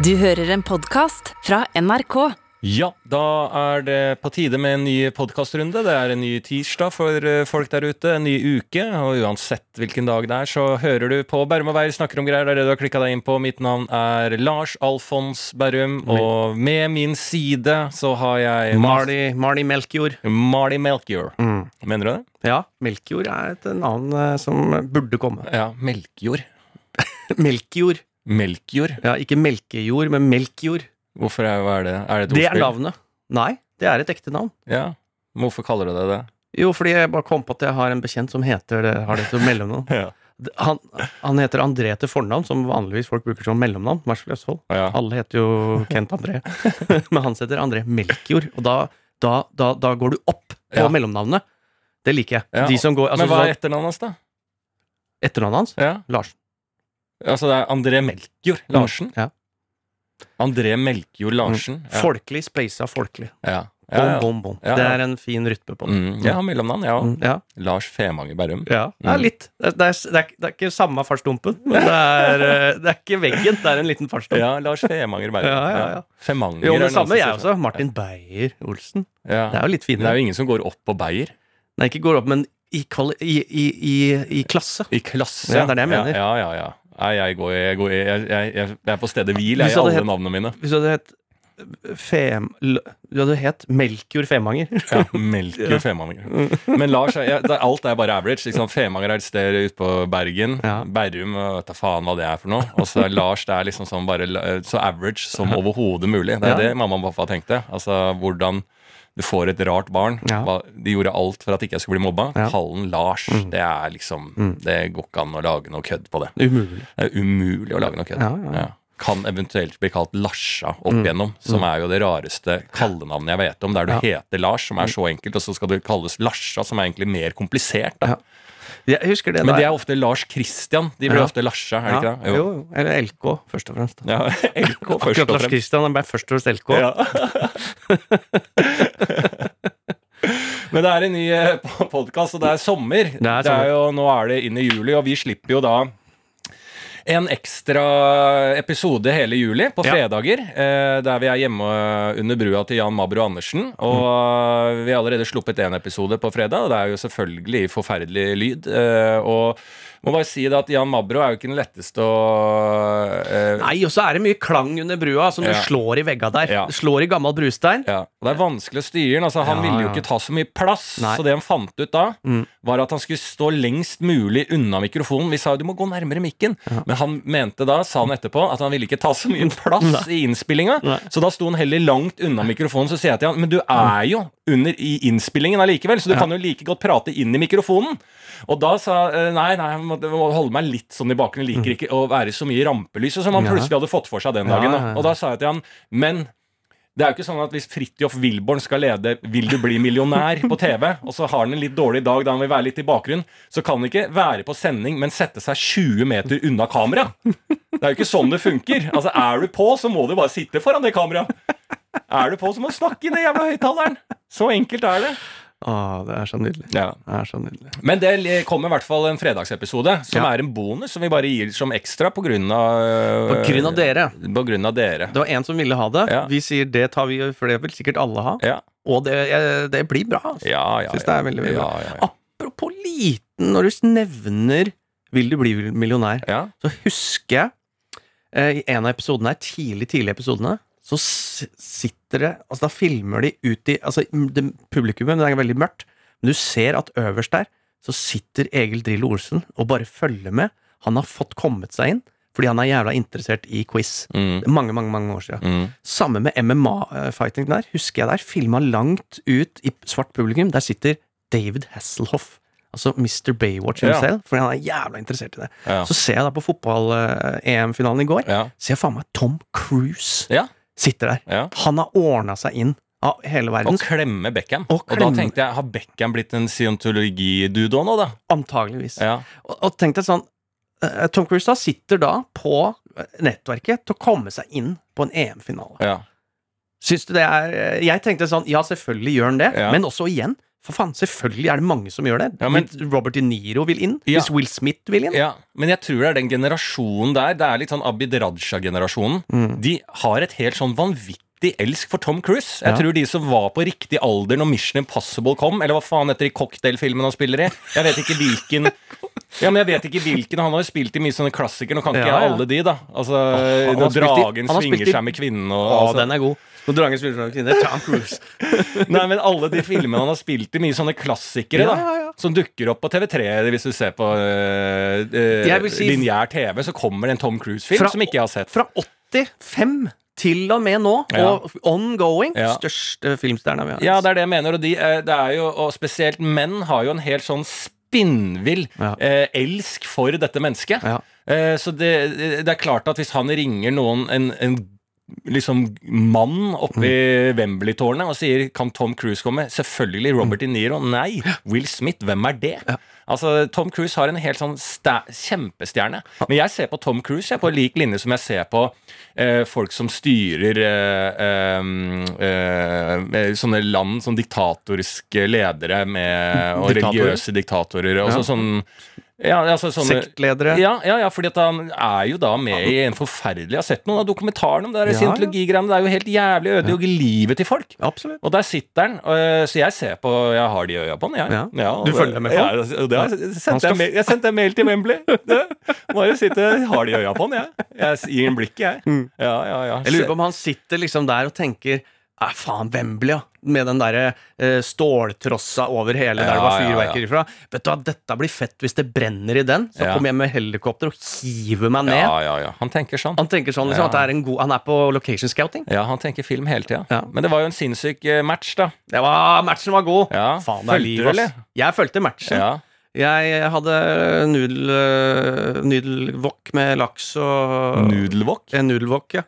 Du hører en podkast fra NRK. Ja, da er det på tide med en ny podkastrunde. Det er en ny tirsdag for eh, folk der ute, en ny uke. Og uansett hvilken dag det er, så hører du på Bærum og Beyer snakker om greier. Det er det du har klikka deg inn på. Mitt navn er Lars Alfons Bærum. og med min side så har jeg Marley, Marley Melkjord. Marley Melkjord. Mener du det? Ja, Melkjord er et navn eh, som burde komme. Ja, Melkjord. Melkjord. Melkjord? Ja, ikke melkejord, men Melkjord. Hvorfor er, hva er det? Er det et Det er ordspill? navnet. Nei, det er et ekte navn. Ja. Hvorfor kaller du det det? Jo, fordi jeg bare kom på at jeg har en bekjent som heter det, har det til mellomnavn. Ja. Han, han heter André til fornavn, som vanligvis folk bruker som mellomnavn. Mars Østfold. Ja. Alle heter jo Kent André. Men han heter André Melkjord, og da, da, da, da går du opp på Ja. mellomnavnet. Det liker jeg. Ja, De som går, altså, Men hva er sånn- etternavnet hans, da? etternavnet hans? Ja. Larsen. Altså det er André Melkjord Larsen? Ja. André Melkjord Larsen? Ja. Folkelig, spleisa folkelig. Ja. Bom, bom, bom. Det er en fin rytme på den. Mm, jeg har mellomnavn, jeg òg. Mm, Ja. Lars Femanger Berrum. ja. Det er Mm. litt. Det er, det, er, det, er, ikke samme fartsdumpen, men det er, eh, det er ikke veggen. Det er en liten fartsdump. Ja, Lars Femanger Berrum. Ja, ja, ja. Femanger Jo, det samme jeg også. Martin Beyer-Olsen. Ja. Det er jo litt Det er jo ingen som går opp på Beyer. Nei, ikke går opp, men i, i, i, i, i klasse. I klasse. Ja, det er det jeg mener. Ja, ja, ja. Nei, jeg, går, jeg, går, jeg, jeg, er på stedet hvil, jeg, i alle het- navnene mine. Hvis du hadde hett Fem... Du hadde hett Melkjord Femanger. Ja, Melkjord Femanger. Men Lars, jeg, det, alt er bare average. Liksom. Femanger er et sted ute på Bergen. Ja. Berrum, vet da faen hva det er for noe. Og så Lars det er liksom sånn bare så average som overhodet mulig. Det er Ja. det mamma og pappa tenkte. Altså hvordan du får et rart barn. Ja. De gjorde alt for at ikke jeg skulle bli mobba. Ja. Lars. Det er liksom Det går ikke an å lage noe kødd på det. Umulig. Det er umulig å lage noe kødd. Ja, ja, ja. Kan eventuelt bli kalt Larsa opp igjennom, som er jo det rareste kallenavnet jeg vet om. Der du Ja. heter Lars, som er så enkelt, og så skal du kalles Larsa, som er egentlig mer komplisert. Da. Ja. Jeg husker det Men det er ofte Lars Christian. De blir Ja. ofte Larsa, er det ikke det? jo. jo. Eller LK, først og fremst. Ja, LK først Akkurat og Lars fremst. Christian han ble først og fremst LK. Ja. Men det er en ny podkast, og det er sommer. Det er sommer. jo, nå er det inn i juli, og vi slipper jo da en ekstra episode hele juli, på fredager. ja. der vi er hjemme under brua til Jan Mabro Andersen. Og mm. vi har allerede sluppet én episode på fredag, og det er jo selvfølgelig forferdelig lyd. Eh, og må bare si det at Jan Mabro er jo ikke den letteste å eh, Nei, og så er det mye klang under brua som du slår i vegga der. Ja. Du slår i gammel brustein. Ja, og Det er vanskelig å styre den. Altså, han Ja, ville jo ja. ikke ta så mye plass. Nei. Så det han fant ut da, Mm. var at han skulle stå lengst mulig unna mikrofonen. Vi sa jo du må gå nærmere mikken, men han mente da, sa han etterpå, at han ville ikke ta så mye plass i innspillinga. Så da sto han heller langt unna mikrofonen. Så sier jeg til han, men du er jo under i innspillingen allikevel, så du Ja. kan jo like godt prate inn i mikrofonen. Og da sa nei, nei, nei, jeg måtte holde meg litt sånn i bakgrunnen. Liker ikke å være så mye i rampelyset som han Mm. Ja. plutselig hadde fått for seg den dagen. Da. Og da sa jeg til han, men det er jo ikke sånn at hvis Fridtjof Wilborn skal lede 'Vil du bli millionær' på TV, og så har han en litt dårlig dag da han vil være litt i bakgrunnen, så kan han ikke være på sending, men sette seg 20 meter unna kamera. Det er jo ikke sånn det funker. Altså, Er du på, så må du bare sitte foran det kameraet. Er du på, så må du snakke i den jævla høyttaleren. Så enkelt er det. Å, det er så nydelig. Ja. Det er så nydelig. Men det kommer i hvert fall en fredagsepisode, som Ja. er en bonus som vi bare gir som ekstra på grunn av På grunn av dere. På grunn av dere. Det var en som ville ha det. Ja. Vi sier det tar vi, for det vil sikkert alle ha. Ja, Og det, det blir bra. Altså. ja, ja. Syns det er veldig, veldig bra. ja, ja. Apropos liten, når du nevner 'Vil du bli millionær', ja. så husker jeg eh, i en av episodene her, tidlig, tidlig episodene, så sitter det Altså, da filmer de ut i Altså, det, publikummet, det er veldig mørkt, men du ser at øverst der så sitter Egil Drillo Olsen og bare følger med. Han har fått kommet seg inn fordi han er jævla interessert i quiz. Mm, Mange, mange, mange år siden. mm. Samme med MMA-fighting der, husker jeg der. Filma langt ut i svart publikum. Der sitter David Hasselhoff. Altså Mr. Baywatch Ja. fordi han er jævla interessert i det. Ja. Så ser jeg da på fotball-EM-finalen i går, Ja. ser jeg faen meg Tom Cruise Ja. Sitter der. ja. Han har ordna seg inn av hele verden. Og klemme Beckham. Og Og, da tenkte jeg, har Beckham blitt en scientologidude òg nå, da? Antageligvis. Ja. Og, og tenk deg sånn eh, Tom Cruise da sitter da på eh, nettverket til å komme seg inn på en EM-finale. ja. Syns du det er Jeg tenkte sånn, ja, selvfølgelig gjør han det, Ja. men også igjen, For faen, selvfølgelig er det mange som gjør det. Ja, men- Robert De Niro vil inn. Ja. Hvis Will Smith vil inn. Ja, men jeg tror det er den generasjonen der. Det er litt sånn Abid Raja-generasjonen. Mm. De har et helt sånn vanvittig elsk for Tom Cruise. Jeg tror de som var på riktig alder når Mission Impossible kom, eller hva faen heter de cocktailfilmene han spiller i? Jeg vet ikke hvilken Ja, men jeg vet ikke hvilken. Han har jo spilt i mye sånne klassikere. Nå kan ikke jeg alle de, da. Altså, han har i- han har svinger spilt i- seg med kvinnen og Å, altså. den er god. Når dragen spiller som kvinne. Tom Cruise. Nei, men alle de filmene han har spilt i, mye sånne klassikere, Ja, da. ja, ja. Som dukker opp på TV3 hvis du ser på uh, Jeg si- lineær TV, så kommer det en Tom Cruise-film som ikke jeg har sett. Fra 85 til og med nå, og ongoing. Ja. Største filmstjerna vi har. Ja, det er det jeg mener, og, de, eh, det er jo, og spesielt menn har jo en helt sånn spinnvill Ja. eh, elsk for dette mennesket. Ja. Eh, så det, det er klart at hvis han ringer noen en, en liksom mann oppe i Wembley-tårnet og sier 'Kan Tom Cruise komme?' Selvfølgelig Robert De Niro. Nei! Will Smith, hvem er det? Altså, Tom Cruise har en helt sånn kjempestjerne. Men jeg ser på Tom Cruise jeg, på lik linje som jeg ser på eh, folk som styrer eh, eh, eh, sånne land som diktatoriske ledere med, og Diktatorer? religiøse diktatorer. Og Ja. sånn ja, altså sånne, Sektledere. ja, ja, ja, fordi han er jo da med i en forferdelig Jeg har sett noen av dokumentarene om det der Ja, ja. scientologigreiene. Det er jo helt jævlig ødelegger livet til folk. Absolutt. Og der sitter han, og, så jeg ser på Jeg har de øya på han, jeg. Ja. Du følger med på han? Ja, det har jeg Han skal jeg, jeg sendte en mail til Wembley. Bare sitte Har de øya på han, jeg. Jeg gir en blikk, jeg. Ja, ja, ja. Mm. Jeg lurer på om han sitter liksom der og tenker Æ, faen, Wembley, ja. Med den derre eh, ståltrossa over hele der det var fyrverkeri fra. Vet du hva, dette blir fett hvis det brenner i den. Så kommer jeg med helikopter og hiver meg ned. Ja, ja, ja. Han tenker sånn. Han tenker sånn liksom, at det er en god Han er på location scouting. Ja, han tenker film hele tida. Ja. Men det var jo en sinnssyk eh, match, da. Det var, matchen var god. Ja, Faen, det er liv, ass. Jeg fulgte matchen. Ja. Jeg hadde nudel, øh, nudelwok med laks og Nudelwok. En nudelwok, ja.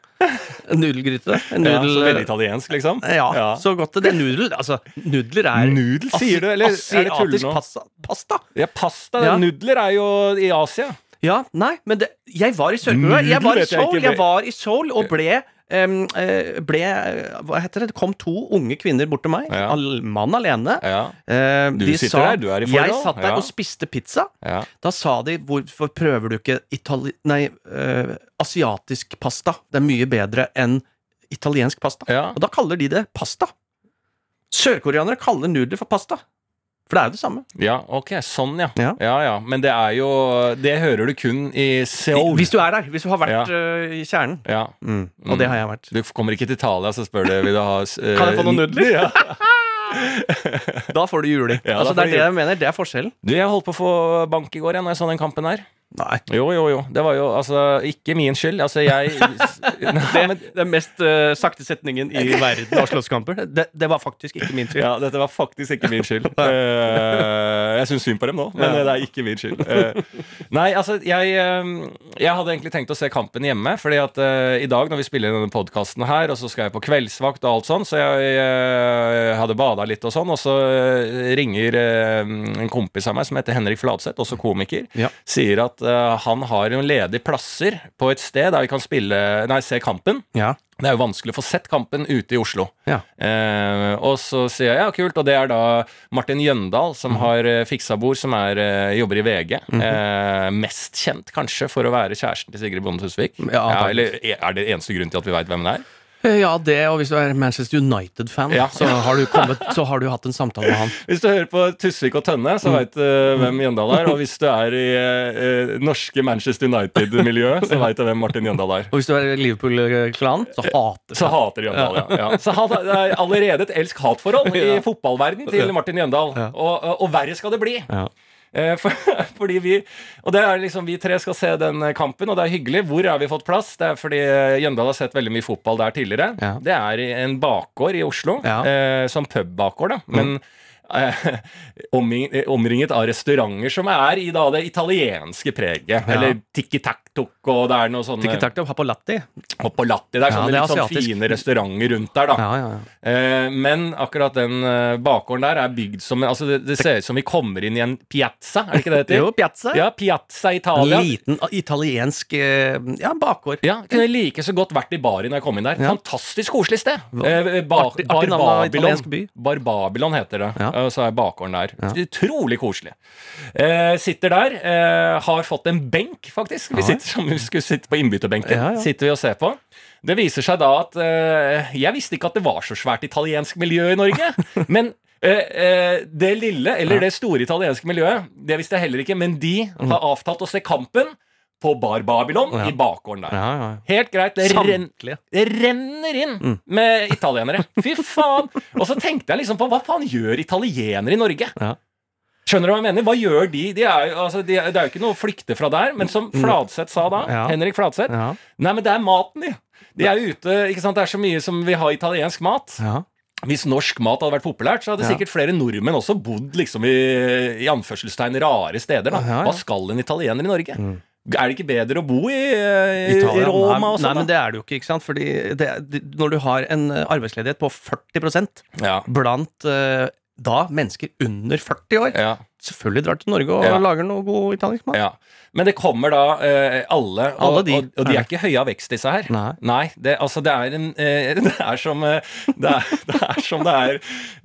Nudelgryte. Nudel, Ja, så veldig italiensk, liksom. ja, så godt det. Nudel. Altså, nudler er Nudel, sier du, eller er det tull nå? pasta. pasta. Ja, pasta. Ja. Nudler er jo i Asia. Ja, nei, men det, jeg var i Sør-Korea. Jeg var i vet jeg jeg var i Seoul og ble eh, ble eh, Hva heter det? Det kom to unge kvinner bort til meg. Ja. Mann alene. Ja, Eh, Du de sitter sa, der, du er i forhold. Jeg satt der ja. og spiste pizza. ja. Da sa de hvorfor prøver du ikke itali nei, uh, asiatisk pasta? Det er mye bedre enn italiensk pasta. Og da kaller de det pasta. Sørkoreanere kaller nudler for pasta. For det er jo det samme. Ja, ok, sånn ja. Ja. ja. Ja, Men det er jo Det hører du kun i Seoul. Hvis du er der. Hvis du har vært eh, i kjernen. Ja. Mm. Og det har jeg vært. Du kommer ikke til Italia, så spør du vil du ha eh, Kan jeg få noen nudler? Ja. Da får du juling. Altså, det er det jeg mener. Det er forskjellen. Du, jeg holdt på å få bank i går jeg, når jeg så den kampen her. Nei. Jo, jo, jo. Det var jo altså ikke min skyld. Altså, jeg Nei, men, Den mest uh, sakte setningen i verden av slåsskamper. Det, det var faktisk ikke min skyld. Ja, dette var faktisk ikke min skyld. Uh, jeg syns synd på dem nå, men Ja. det er ikke min skyld. Uh, nei, altså, jeg, eh, jeg hadde egentlig tenkt å se kampen hjemme, fordi at eh, i dag når vi spiller inn denne podkasten her, og så skal jeg på kveldsvakt og alt sånn, så jeg jeg hadde bada litt og sånn, og så eh, ringer eh, en kompis av meg som heter Henrik Fladseth, også komiker, Ja. sier at eh, han har noen ledige plasser på et sted der vi kan spille, nei, se kampen. Ja. Det er jo vanskelig å få sett kampen ute i Oslo. Ja. Eh, og så sier jeg ja, kult, og det er da Martin Jøndal, som har eh, fiksa bord, som er, eh, jobber i VG. eh, mest kjent kanskje for å være kjæresten til Sigrid Bonde Tusvik. Ja, eller er det eneste grunn til at vi veit hvem det er? Eh, Ja, det, og hvis du er Manchester United-fan, Ja. så, har du så har du hatt en samtale med han. Hvis du hører på Tusvik og Tønne, så veit du hvem Jøndal er. Og hvis du er i eh, norske Manchester United-miljøet, så veit du hvem Martin Jøndal er. Og hvis du er Liverpool-klan, så hater Så hater Jøndal, ja. ja. Så han er allerede et elsk-hat-forhold i fotballverden til Martin Jøndal. Og, og verre skal det bli. Ja. Eh, For, fordi vi Og det er liksom vi tre skal se den kampen, og det er hyggelig. Hvor har vi fått plass? Det er fordi Jøndal har sett veldig mye fotball der tidligere. Ja. Det er en bakgård i Oslo. Ja. Eh, som pubbakgård, da. Men eh, omringet av restauranter som er i da det italienske preget. Eller tikki-tak-tok, og det er noe sånn Tikki-takk og Happolatti. Hoppolatti. Det er Ja, sånne det er litt sånn fine restauranter rundt der, da. Ja, ja, ja. Eh, men akkurat den eh, bakgården der er bygd som Altså, det, det ser ut som vi kommer inn i en piazza, er det ikke det det heter? Jo, Piazza. Ja, Piazza En Italia. liten italiensk eh, ja, bakgård. Ja, kunne like så godt vært i baren da jeg kom inn der. Ja. Fantastisk koselig sted. Eh, ba, Artig- artig navn av Bar. Babylon. Bar Babylon heter det. Ja. Og så er bakgården der. Utrolig koselig. Eh, sitter der. Eh, har fått en benk, faktisk. Vi sitter som vi skulle sitte på innbytterbenken. Ja, ja. Sitter vi og ser på. Det viser seg da at eh, Jeg visste ikke at det var så svært italiensk miljø i Norge. men eh, eh, det lille, eller det store italienske miljøet, det visste jeg heller ikke. Men de har avtalt å se kampen på Bar Babylon Ja. i bakgården der. Ja, ja. Helt greit. Det, ren, det renner inn med italienere. Fy faen! Og så tenkte jeg liksom på hva faen gjør italienere i Norge? Ja. Skjønner du hva jeg mener? Hva gjør de? de, er, altså, de det er jo ikke noe å flykte fra der, men som Fladseth sa da, Ja. Henrik Fladseth Ja. Nei, men det er maten, de. De er ute, ikke sant? Det er så mye som vil ha italiensk mat. Ja. Hvis norsk mat hadde vært populært, så hadde Ja. sikkert flere nordmenn også bodd liksom i, i anførselstegn rare steder. da Ja, ja. Hva skal en italiener i Norge? Er det ikke bedre å bo i, i, i Italia, Roma nei, og nei, sånn? men det er det jo ikke, ikke sant? Fordi det, det, når du har en eh, arbeidsledighet på 40 ja. blant eh, da mennesker under 40 år Ja, Selvfølgelig drar til Norge og Ja. lager noe god italiensk mat. ja. Men det kommer da eh, alle, og, Alle de. og, og de er ikke høye av vekst, disse her. Nei. det, altså det er en eh, Det er som eh, det er, det er som det er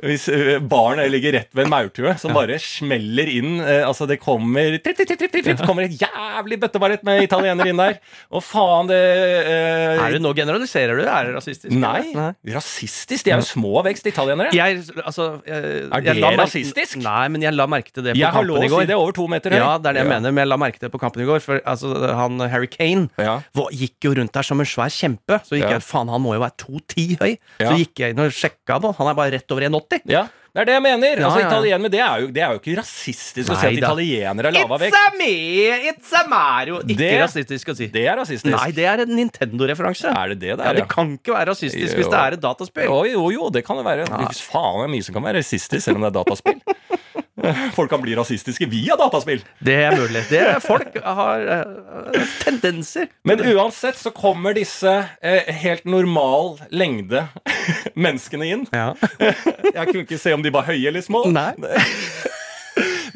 hvis eh, barn ligger rett ved en maurtue som bare smeller inn eh, Altså, det kommer tripp, tripp, tripp, tripp, kommer et jævlig bøtteballett med italienere inn der. Og faen, det eh, Er det nå generaliserer du? Er det rasistisk? Nei. Nei. Rasistisk? De er jo små av vekst, italienere. Jeg, altså, jeg, Er jeg det merke- rasistisk? Nei, men jeg la merke til det på Jeg kampen i går. si det over to meter høy. Ja, det er det jeg mener, men jeg la merke til det på kampen i går. For altså, han Harry Kane Ja. var, gikk jo rundt der som en svær kjempe. Så gikk Ja. jeg, faen, han må jo være 2,10 høy. Ja. Så gikk jeg inn og sjekka på. Han er bare rett over 1,80. Ja, det er det jeg mener. Ja, altså, ja. Italienere, det er, jo, det er jo ikke rasistisk å si Nei at da. italienere er lava vekk. It's a me, it's a Mario. Ikke Det- rasistisk å si. Det er rasistisk. Nei, det er en Nintendo-referanse. Er det det Ja, der, det kan ikke være rasistisk hvis Jo. det er et dataspill. Jo, jo, jo, det kan det være. Faen, det er mye som kan være rasistisk, selv om det er dataspill. Folk kan bli rasistiske via dataspill. Det er mulig. Det er, folk har uh, tendenser. Men uansett så kommer disse uh, helt normal lengde menneskene inn. Ja. Jeg kunne ikke se om de var høye eller små. Nei.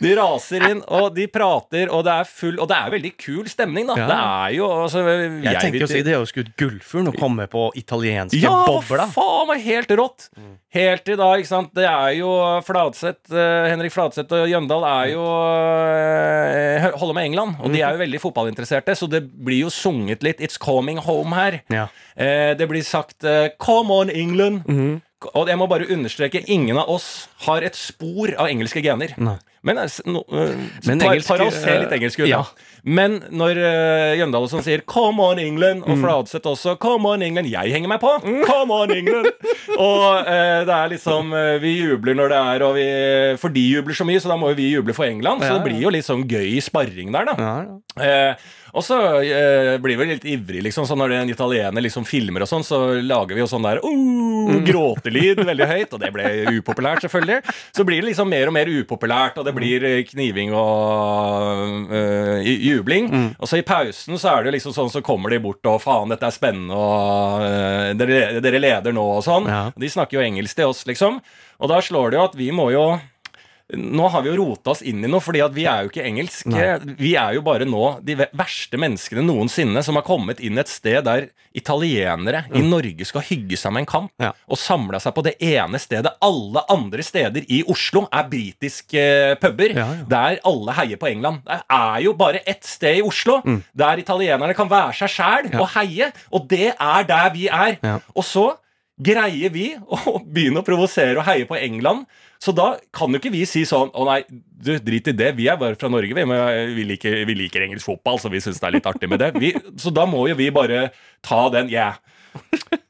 De raser inn, og de prater, og det er full Og det er veldig kul stemning, da. Ja. Det er jo altså, Jeg tenker å si det er jo skutt gullfugl å komme på italienske Ja, bobler. Ja, faen meg helt rått! Helt til da, ikke sant. Det er jo Fladseth, eh, Henrik Fladseth og Jøndal er jo eh, holder med England, og de er jo veldig fotballinteresserte, så det blir jo sunget litt 'It's Coming Home' her. Ja. Eh, det blir sagt 'Come on, England'. Mhm. Og jeg må bare understreke, ingen av oss har et spor av engelske gener. Nei. Men, eh, no, uh, Men engelsk, para oss ser litt engelske engelsk ut. ja. Men når uh, Jøndal og sånn sier 'Come on, England', Mm. og Fladseth også 'Come on, England', jeg henger meg på. 'Come on, England'. og uh, det er liksom uh, Vi jubler når det er og vi, For de jubler så mye, så da må jo vi juble for England. Så Ja, det blir jo litt sånn gøy sparring der, da. Ja, ja. Og så eh, blir vi litt ivrig, liksom. Så når en italiener liksom filmer og sånn, så lager vi jo sånn der oh, gråtelyd veldig høyt. Og det ble upopulært, selvfølgelig. Så blir det liksom mer og mer upopulært, og det blir eh, kniving og øh, jubling. Og så i pausen så er det jo liksom sånn, så kommer de bort og faen, dette er spennende, og øh, dere, dere leder nå, og sånn. Ja. De snakker jo engelsk til oss, liksom. Og da slår det jo at vi må jo nå har vi jo rota oss inn i noe, fordi at vi er jo ikke engelske. Nei. Vi er jo bare nå de verste menneskene noensinne som har kommet inn et sted der italienere i Norge skal hygge seg med en kamp, Mm. Ja. og samla seg på det ene stedet. Alle andre steder i Oslo er britiske eh, puber, Ja, ja. der alle heier på England. Det er jo bare ett sted i Oslo Mm. der italienerne kan være seg sjæl og heie, og det er der vi er. Og så greier vi å begynne å provosere og heie på England. Så da kan jo ikke vi si sånn Å nei, du, drit i det. Vi er bare fra Norge, vi. Men vi liker, vi liker engelsk fotball, så vi syns det er litt artig med det. Vi, så da må jo vi bare ta den Yeah.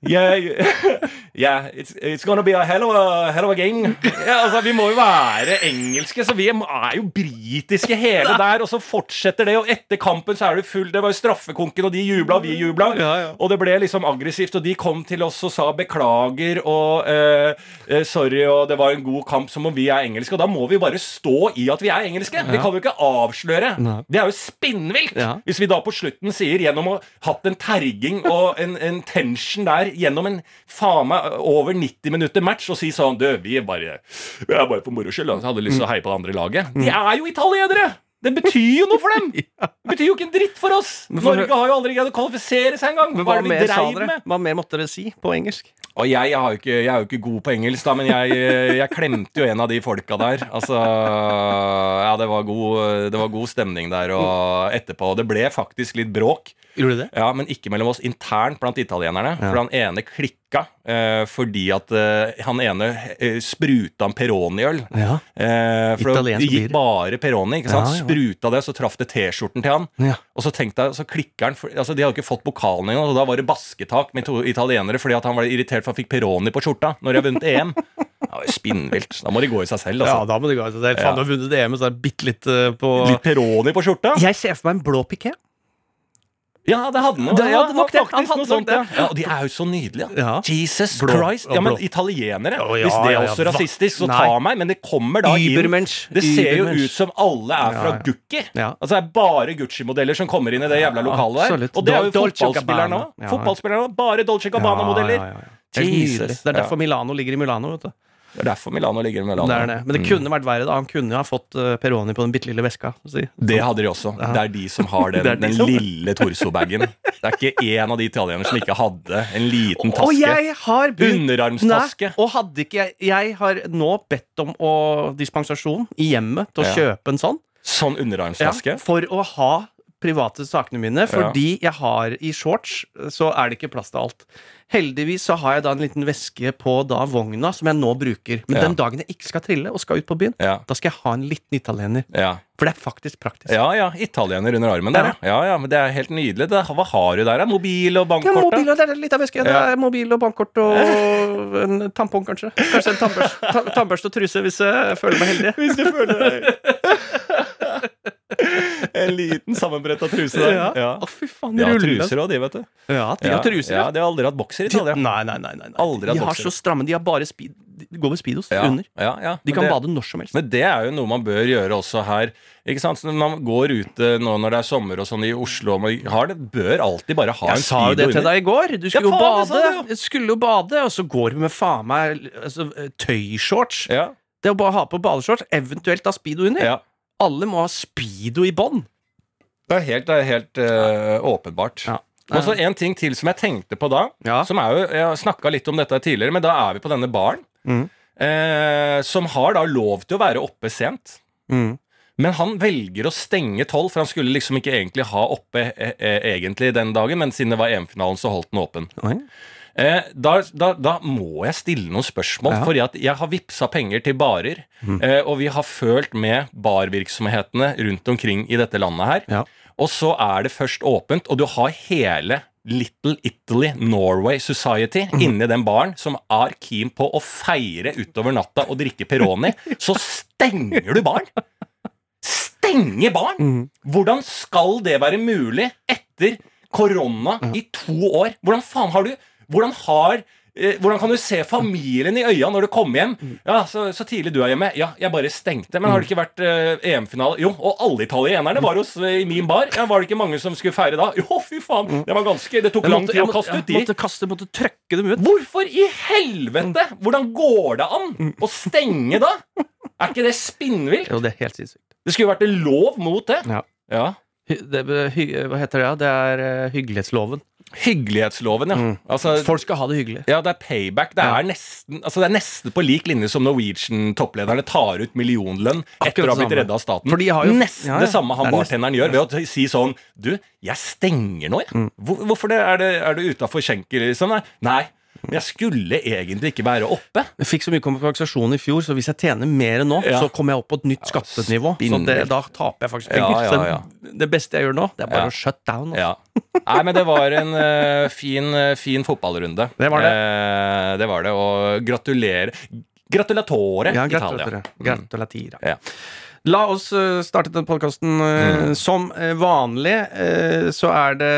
Yeah, yeah it's, it's gonna be a hell of a, hell of a game. Ja, altså, vi må jo være engelske, så vi er jo britiske hele der. Og så fortsetter det, og etter kampen så er det full Det var jo straffekonken, og de jubla, og vi jubla. Ja, ja. Og det ble liksom aggressivt, og de kom til oss og sa beklager og eh, eh, sorry, og det var en god kamp, som om vi er engelske. Og da må vi bare stå i at vi er engelske. Vi kan jo ikke avsløre. Nei. Det er jo spinnvilt! Hvis vi da på slutten sier, gjennom å ha hatt en terging og en, en tension der gjennom en faen meg over 90 minutter match, og si sånn Du, vi er bare, vi er bare for moro skyld. da. Hadde lyst til å heie på det andre laget. De er jo italienere! Det betyr jo noe for dem! Det betyr jo ikke en dritt for oss! Norge har jo aldri greid å kvalifisere seg engang! Hva hva er mer dere? Hva mer måtte dere si på engelsk? Og jeg, jeg, har jo ikke, jeg er jo ikke god på engelsk, da, men jeg, jeg klemte jo en av de folka der. Altså Ja, det var god, det var god stemning der og etterpå. Det ble faktisk litt bråk. Gjorde det? Ja, Men ikke mellom oss internt blant italienerne. For han ene klikka eh, fordi at eh, han ene eh, spruta en Peroni-øl. Ja. Eh, for det gikk bare Peroni. ikke sant? Ja, ja. Spruta det, så traff det T-skjorten til han. Ja. Og så tenkte jeg, så klikker han for, altså De hadde ikke fått pokalen engang, og da var det basketak med to italienere fordi at han var irritert for han fikk Peroni på skjorta når de har vunnet EM. Ja, spinnvilt. Da må de gå i seg selv, Ja, altså. da må det gå. i seg selv. faen, du har vunnet EM, så er det bitte litt uh, på Litt Peroni på skjorta? Jeg ser for meg en blå piké. Ja, det hadde. Det hadde nok det. Han hadde nok sånt, det. ja. Og de er jo så nydelige. Ja. Jesus Blå. Christ. Ja, men italienere Oh, ja, Hvis det er også rasistisk, så ta meg, men det kommer da inn Det ser jo ut som alle er fra. Gucci. Ja. Altså Det er bare Gucci-modeller som kommer inn i det jævla lokalet der. Og det er jo fotballspillerne òg. Bare Dolce Gabbana-modeller. Jesus. Det er derfor Milano ligger i Milano. vet du Det er derfor Milano ligger i Milano. Det det. Men det Mm. kunne vært verre. da Han kunne jo ha fått eh, Peroni på den bitte lille veska. Si. Det hadde de også. Ja. Det er de som har den, de den som- lille torso-bagen. Det er ikke én av de italienerne som ikke hadde en liten Og taske. jeg har begynt Underarmstaske. Nei, og hadde ikke jeg Jeg har nå bedt om å, dispensasjon i hjemmet til å Ja. kjøpe en sånn. Sånn Ja, underarmstaske. for å ha private sakene mine. Fordi jeg har i shorts, så er det ikke plass til alt. Heldigvis så har jeg da en liten veske på da vogna som jeg nå bruker. Men Ja. den dagen jeg ikke skal trille og skal ut på byen, Ja. da skal jeg ha en liten italiener. Ja. For det er faktisk praktisk. ja, ja. Italiener under armen der, ja. ja. men det er helt nydelig. Det, hva har du der? da? Mobil og bankkort? Ja, mobil og det er litt av veske. Det er mobil og bankkort og en tampong, kanskje. Kanskje en tannbørste, ta, tannbørste og truse hvis jeg føler meg heldig. Hvis du føler deg En liten sammenbretta truse der. Ja. Ja. Å, fy faen, De har ruller. truser òg, de, vet du. Ja, de har truser. Ja, De har aldri hatt bokser i Italia. Nei, nei, nei. nei. Aldri hatt de har bokser. så stramme De har bare speed, de går med speedos Ja, under. ja, ja. De Men kan det, bade når som helst. Men det er jo noe man bør gjøre også her. Ikke sant? Så når man går ute nå når det er sommer og sånn i Oslo og man har det, bør alltid bare ha en Jeg sa jo det speedo til under. deg i går. Du skulle Ja, jo faen, det sa bade. du skulle jo bade, og så går du med faen meg altså, tøyshorts. Ja, Det å bare ha på badeshorts, eventuelt ha speedo under. ja. Alle må ha speedo i bånn. Det er helt, det er helt øh, åpenbart. Ja. Og så en ting til som jeg tenkte på da. Ja. Som er jo, Jeg har snakka litt om dette tidligere, men da er vi på denne baren. Mm. Eh, som har da lov til å være oppe sent. Mm. Men han velger å stenge tolv, for han skulle liksom ikke egentlig ha oppe eh, eh, egentlig den dagen, men siden det var EM-finalen, så holdt den åpen. Oi. Eh, da, da, da må jeg stille noen spørsmål, Ja. fordi at jeg har vippsa penger til barer. Eh, og vi har følt med barvirksomhetene rundt omkring i dette landet her. Ja. Og så er det først åpent, og du har hele Little Italy Norway Society inni den baren, som er keen på å feire utover natta og drikke Peroni. Så stenger du baren! Stenge baren! Hvordan skal det være mulig etter korona i to år? Hvordan faen har du Hvordan har hvordan kan du se familien i øya når du kommer hjem? Ja, så, så tidlig du er hjemme. Ja, jeg bare stengte. Men har det ikke vært uh, EM-finale? Jo, og alle italienerne var hos eh, i min bar. Ja, Var det ikke mange som skulle feire da? Jo, fy faen! Det var ganske Det tok lang tid å kaste ut de. måtte kaste, måtte trøkke dem ut. Hvorfor i helvete? Hvordan går det an å stenge da? Er ikke det spinnvilt? Jo, det er helt sinnssykt. Det skulle vært lov mot det. Ja. Ja. Det, hva heter det? Det er eh, hyggelighetsloven. Hyggelighetsloven, ja. Mm. Altså, Folk skal ha det hyggelig. ja, det er payback. Det Ja. er, nesten, altså det er nesten på lik linje som Norwegian-topplederne tar ut millionlønn etter å ha blitt det redda av staten. For de har jo- nesten ja, ja. det samme han Det er bartenderen gjør ved å si sånn Du, jeg stenger nå, jeg. Mm. Hvor, hvorfor det? Er, det, er du utafor skjenker, liksom? Nei. Men jeg skulle egentlig ikke være oppe. Jeg fikk så mye kompensasjon i fjor, så hvis jeg tjener mer nå, Ja. så kommer jeg opp på et nytt skattenivå. Så det, da taper jeg faktisk penger. ja, ja. Så det beste jeg gjør nå, det er bare å shut down. altså. Ja. Nei, men det var en uh, fin, eh, fin fotballrunde. Det var det. Uh, det var det. Og gratulerer. Gratulatore, Italia. gratulerer. Mm. Gratulatira. La oss eh, starte den podkasten Mm. som eh, vanlig. eh, så er det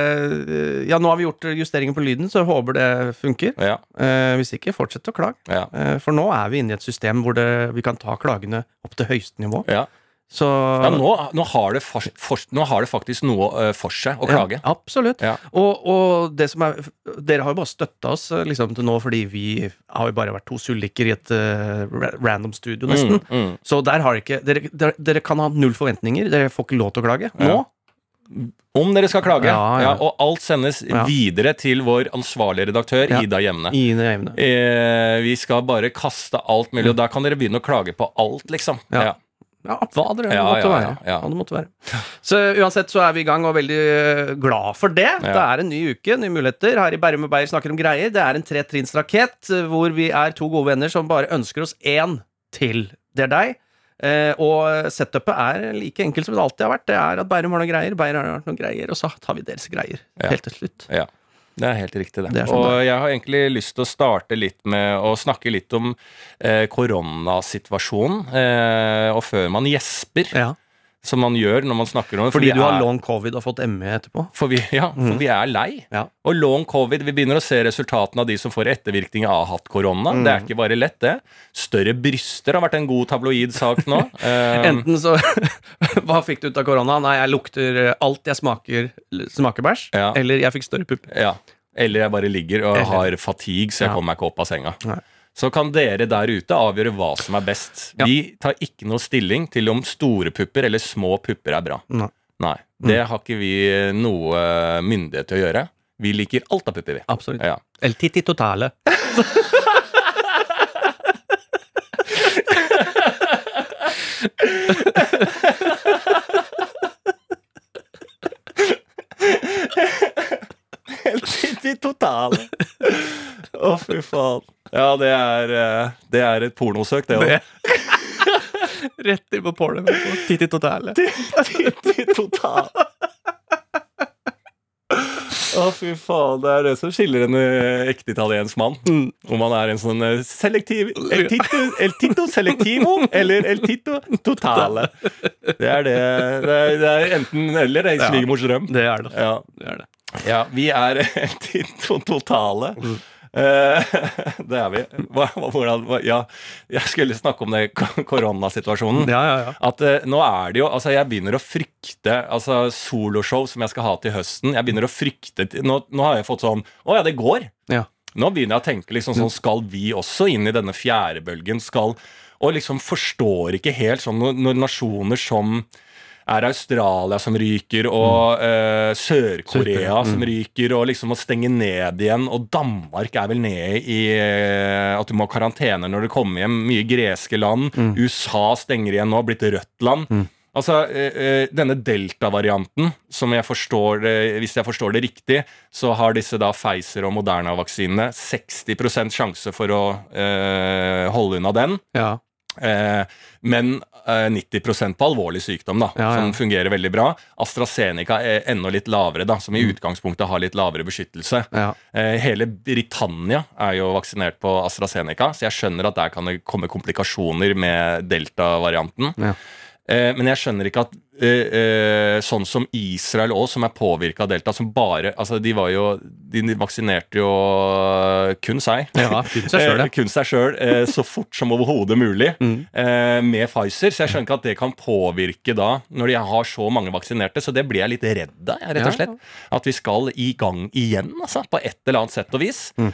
eh, Ja, nå har vi gjort justeringer på lyden, så jeg håper det funker. Ja, Eh, hvis ikke, fortsett å klage. ja, Eh, for nå er vi inne i et system hvor det, vi kan ta klagene opp til høyeste nivå. ja. Så ja nå, nå, har det for, for, nå har det faktisk noe eh, for seg å klage. Ja, absolutt. Ja. Og, og det som er Dere har jo bare støtta oss eh, liksom, til nå fordi vi har jo bare vært to sulliker i et uh, random studio, nesten. Mm, mm. Så der har ikke dere, dere, dere kan ha null forventninger. Dere får ikke lov til å klage. Nå, Om dere skal klage. Ja, ja. og alt sendes Ja. videre til vår ansvarlige redaktør, Ja. Ida Jevne. Eh, vi skal bare kaste alt mulig, og da kan dere begynne å klage på alt, liksom. Ja. Ja. Hva det Ja, måtte ja, være. ja, ja. Det måtte være. Så uansett så er vi i gang, og veldig eh, glad for det. Det er en ny uke, nye muligheter. Her i Bærum og Beyer snakker om greier. Det er en tretrinnsrakett eh, hvor vi er to gode venner som bare ønsker oss én til. Det er deg. Eh, og setupet er like enkelt som det alltid har vært. Det er at Bærum har noen greier, Beyer har noen greier, og så tar vi deres greier Ja. helt til slutt. Ja. Det er helt riktig, det. Det sånn og det jeg har egentlig lyst til å starte litt med å snakke litt om eh, koronasituasjonen. Eh, og før man gjesper, Ja. Som man gjør når man snakker om det. Fordi, Fordi du har long covid og fått ME etterpå. For vi, ja, for mm. vi er lei. Ja. Og long covid, vi begynner å se resultatene av de som får ettervirkninger av hatt korona. Mm. Det er ikke bare lett, det. Større bryster har vært en god tabloid sak nå. um, Enten så Hva fikk du ut av korona? Nei, jeg lukter alt jeg smaker, smaker bæsj. Ja. Eller jeg fikk større pupper. ja. Eller jeg bare ligger og Eller- har fatigue, så jeg kommer meg ikke opp av senga. Nei. Så kan dere der ute avgjøre hva som er best. Ja. Vi tar ikke noe stilling til om store pupper eller små pupper er bra. Nei. Nei, Det har ikke vi noe myndighet til å gjøre. Vi liker alt av pupper, vi. Absolutt. Ja. El titti totale. Helt i totale. Å, fy faen. Ja, det er, eh, det er et pornosøk, det òg. Rett inn på porno. i totale. I totale. Å, fy faen. Det er det som skiller en eh, ekte italiensk mann. Mm. Om han er en sånn eh, selektiv El tito, el tito selectivo eller el tito totale. Det er det. Det er, det er enten eller. Det er Ja. svigermors drøm. Det er det. Ja. det, er det. Ja, vi er til totale. Eh, det er vi. Hva, hvordan, hva, ja, jeg skulle snakke om det koronasituasjonen. Ja, ja, ja. At uh, nå er det jo Altså, jeg begynner å frykte Altså, soloshow som jeg skal ha til høsten Jeg begynner å frykte Nå, nå har jeg fått sånn Å ja, det går. Ja. Nå begynner jeg å tenke liksom sånn Skal vi også inn i denne fjerde bølgen? Skal Og liksom forstår ikke helt sånn når, når nasjoner som er Australia som ryker, og uh, Sør-Korea Sør-Korea, som mm. ryker, og liksom å stenge ned igjen. Og Danmark er vel nede i uh, at du må ha karantene når du kommer hjem. Mye greske land. Mm. USA stenger igjen nå, blitt rødt land. Mm. Altså, eh, Denne delta-varianten, som jeg forstår hvis jeg forstår det riktig, så har disse da Pfizer og Moderna-vaksinene 60 sjanse for å eh, holde unna den. ja. Eh, men 90 på alvorlig sykdom, da, Ja, ja. som fungerer veldig bra. AstraZeneca er enda litt lavere, da, som i Mm. utgangspunktet har litt lavere beskyttelse. ja. Eh, hele Britannia er jo vaksinert på AstraZeneca, så jeg skjønner at der kan det komme komplikasjoner med delta-varianten. Eh, men jeg skjønner ikke at eh, eh, sånn som Israel òg, som er påvirka av delta, som bare Altså, de var jo De vaksinerte jo kun seg. ja. Kun seg sjøl, Eh, kun seg sjøl eh, så fort som overhodet mulig Mm. eh, med Pfizer. Så jeg skjønner ikke at det kan påvirke da, når de har så mange vaksinerte. Så det blir jeg litt redd av, rett og slett. At vi skal i gang igjen, altså. På et eller annet sett og vis. Mm.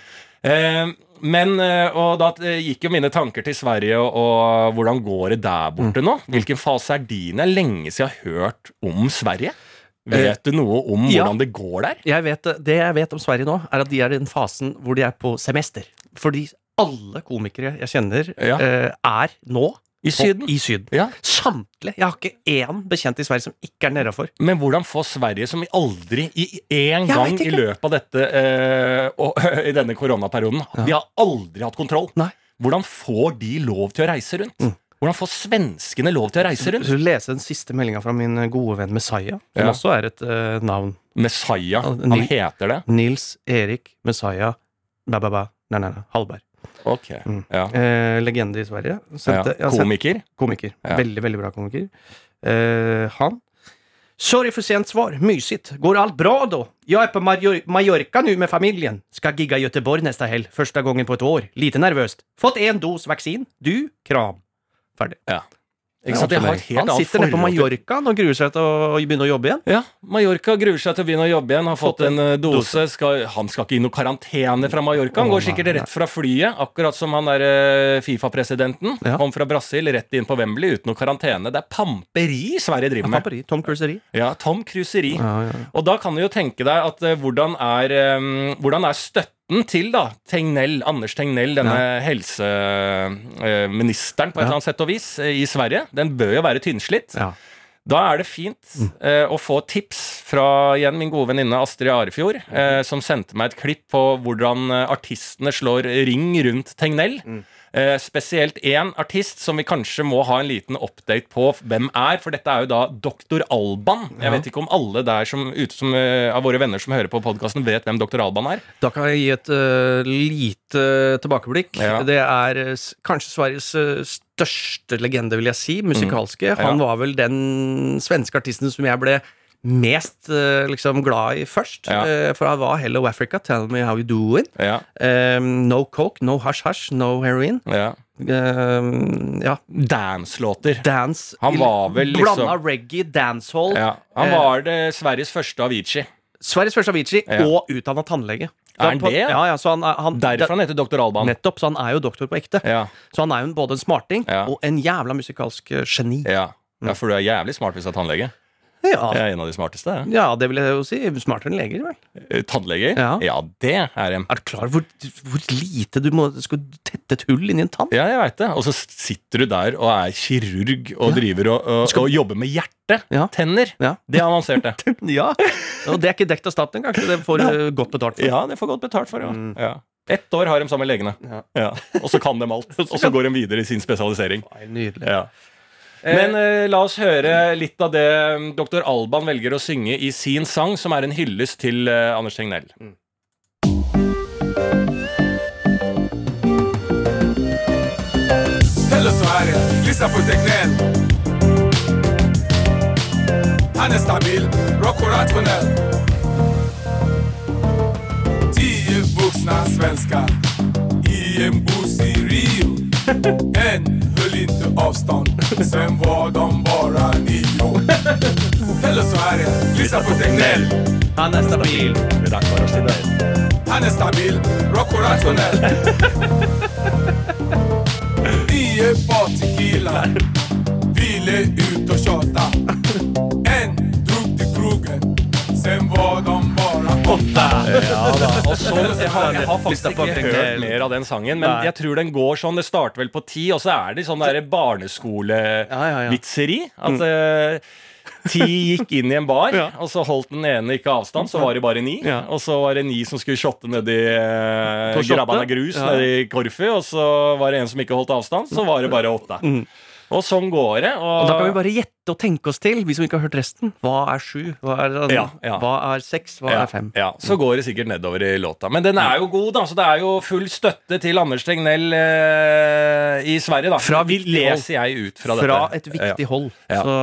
Eh, men, eh, og da eh, gikk jo mine tanker til Sverige, og, og hvordan går det der borte nå? Hvilken fase er din? Det er lenge siden jeg har hørt om Sverige. Vet du noe om ja. hvordan det går der? Jeg vet, det jeg vet om Sverige nå, er at de er i den fasen hvor de er på semester. Fordi alle komikere jeg kjenner, Ja. eh, er nå I Syden? i Syden. Ja. Samtlige. Jeg har ikke én bekjent i Sverige som ikke er nedafor. Men hvordan får Sverige, som aldri i én gang i løpet av dette eh, og, i denne koronaperioden Ja. De har aldri hatt kontroll. Nei. Hvordan får de lov til å reise rundt? Mm. Hvordan får svenskene lov til å reise rundt? Så lese den siste meldinga fra min gode venn Messiah, som Ja. også er et eh, navn. Messiah. Han heter det. Nils Erik Messiah ba, ba, ba. Nei, nei, nei. Hallberg. Ok. Mm. Ja. Eh, legende i Sverige. Sendte, ja, sendt- Komiker. Komiker. Ja. Veldig, veldig bra komiker. Eh, han. Sorry for sent svar. Mysigt. Går alt bra då? Jag är på Mallorca nu med familjen. Ska gigga i Göteborg nästa helg. Första gången på ett år. Lite nervöst. Fått en dos vaccin. Du? Kram. Ferdig. Ja. Ikke sant? Jeg har et helt Han sitter nede på Mallorca og gruer seg til å begynne å jobbe igjen. Ja, Mallorca gruer seg til å begynne å jobbe igjen. Har fått en eh, dose. Skal, han skal ikke i noe karantene fra Mallorca. Han går sikkert rett fra flyet, akkurat som han der eh, Fifa-presidenten. Ja. Kom fra Brasil, rett inn på Wembley uten noe karantene. Det er pamperi Sverige driver med. Pamperi, Tom Cruiseri. Ja, Tom Cruiseri. Ja, ja. Og da kan du jo tenke deg at eh, hvordan, er, um, hvordan er støtten til da Tegnell, Anders Tegnell, denne helseministeren på et Ja. eller annet sett og vis eh, i Sverige? Den bør jo være tynnslitt. Ja. Da er det fint eh, å få tips fra igjen min gode venninne Astrid Arefjord, eh, som sendte meg et klipp på hvordan eh, artistene slår ring rundt Tegnell. Eh, spesielt én artist som vi kanskje må ha en liten update på hvem er, for dette er jo da Dr. Alban. Jeg vet ikke om alle der som, ute som, uh, av våre venner som hører på podkasten, vet hvem Dr. Alban er. Da kan jeg gi et uh, lite tilbakeblikk. Ja. Det er uh, kanskje Sveriges største legende, vil jeg si, musikalske. Mm. Han var vel den svenske artisten som jeg ble mest eh, liksom glad i først. Ja. Eh, for han var Hello Africa, Tell Me How You Doing. Ja, Um, no coke, no hush hush, no heroin. ja. Um, ja, Dance-låter. dance Han var vel liksom- Blanda reggae, dancehall. Ja. Han Eh. var det Sveriges første Avicii. Sveriges første Avicii, Ja. og utdanna tannlege. Så Er han på- det, ja? Ja, han, han, Derfor han heter Dr. Alban. Nettopp, så han er jo doktor på ekte. Ja, Så han er jo både en smarting og en jævla musikalsk geni. ja. ja, for du er jævlig smart hvis du er tannlege. Ja. Jeg er en av de smarteste. jeg. ja, det vil jeg jo si. Smartere enn leger, vel. Eh, Tannleger? Ja. det er en. Er du klar over hvor, hvor lite du må skal tette et hull inni en tann? Ja, jeg veit det. Og så sitter du der og er kirurg og driver og, og, Skal- og jobber med hjerte. Ja. Tenner. Ja. Det er avansert, det. ja. Og det er ikke dekt av staten engang, så det får du godt betalt for. Ja, det får godt betalt for, ja. ja. Ett år har de sammen med legene. Ja. Ja. Og så kan de alt. Og så går de videre i sin spesialisering. Nei, Nydelig. Ja. Men eh, la oss høre litt av det mm, dr. Alban velger å synge i sin sang, som er en hyllest til eh, Anders Tegnell. Hello Sverige, lyssna på Tegnell Han är stabil, rock och rationell Tio vuxna svenskar i en buss i Rio En höll inte avstånd, sen var de bara nio. Hello Sverige, lyssna på Tegnell. Han är stabil. Han är stabil, rock och rationell jeg, har, jeg har faktisk ikke hørt mer av den sangen, men Nei. jeg tror den går sånn. Det starter vel på ti, og så er det sånn der Ja, ja, ja. At eh, ti gikk inn i en bar, Ja. og så holdt den ene ikke avstand, så var det bare ni. Ja. Og så var det ni som skulle shotte nedi eh? Grabban av grus Ja. nedi Korfu, og så var det en som ikke holdt avstand, så var det bare åtte. Og sånn går det. Og da kan vi bare gjette og tenke oss til, vi som ikke har hørt resten. Hva er sju? Hva er, Ja, ja. Hva er seks? Hva ja, er fem? Ja, Så går det sikkert nedover i låta. Men den er jo god, da. Så det er jo full støtte til Anders Tegnell eh, i Sverige, da. Fra Vi leser jeg ut fra, Fra dette. et viktig hold. Så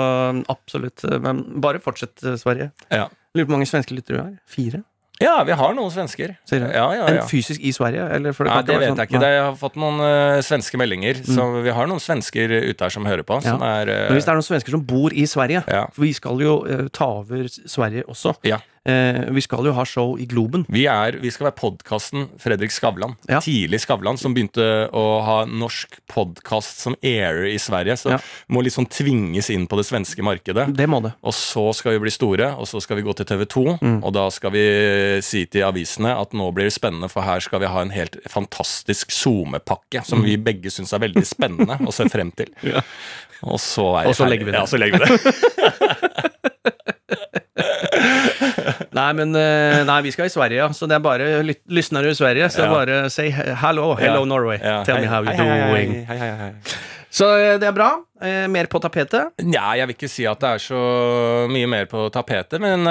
absolutt. Men bare fortsett, eh, Sverige. Ja. Lurer på hvor mange svenske lyttere du har? Fire? Ja, vi har noen svensker. Sier du? Ja, ja, En fysisk i Sverige? Eller for Nei, det vet sånn- jeg ikke. Det- Jeg har fått noen uh, svenske meldinger. Så vi har noen svensker ute her som hører på. Som er uh, Men hvis det er noen svensker som bor i Sverige Ja. For vi skal jo uh, ta over Sverige også. Ja. Eh, vi skal jo ha show i Globen. vi, er, vi skal være podkasten Fredrik Skavlan. Ja. Tidlig Skavlan, som begynte å ha norsk podkast som airer i Sverige. Så Ja. må liksom tvinges inn på det svenske markedet. Det må det. Og så skal vi bli store, og så skal vi gå til TV 2. Mm. Og da skal vi si til avisene at nå blir det spennende, for her skal vi ha en helt fantastisk SoMe-pakke som vi begge syns er veldig spennende og ser frem til. Ja. Og så er Og så legger vi det. Ja, så legger vi det. Nei, men eh, Nei, vi skal i Sverige, ja. Så det er bare lyt- lysnere i Sverige. Så Ja. bare say hello, hello Ja. Norway. Ja. Tell me how you're doing. hei, hei, hei. Så eh, det er bra. Eh, mer på tapetet. Nja, jeg vil ikke si at det er så mye mer på tapetet, men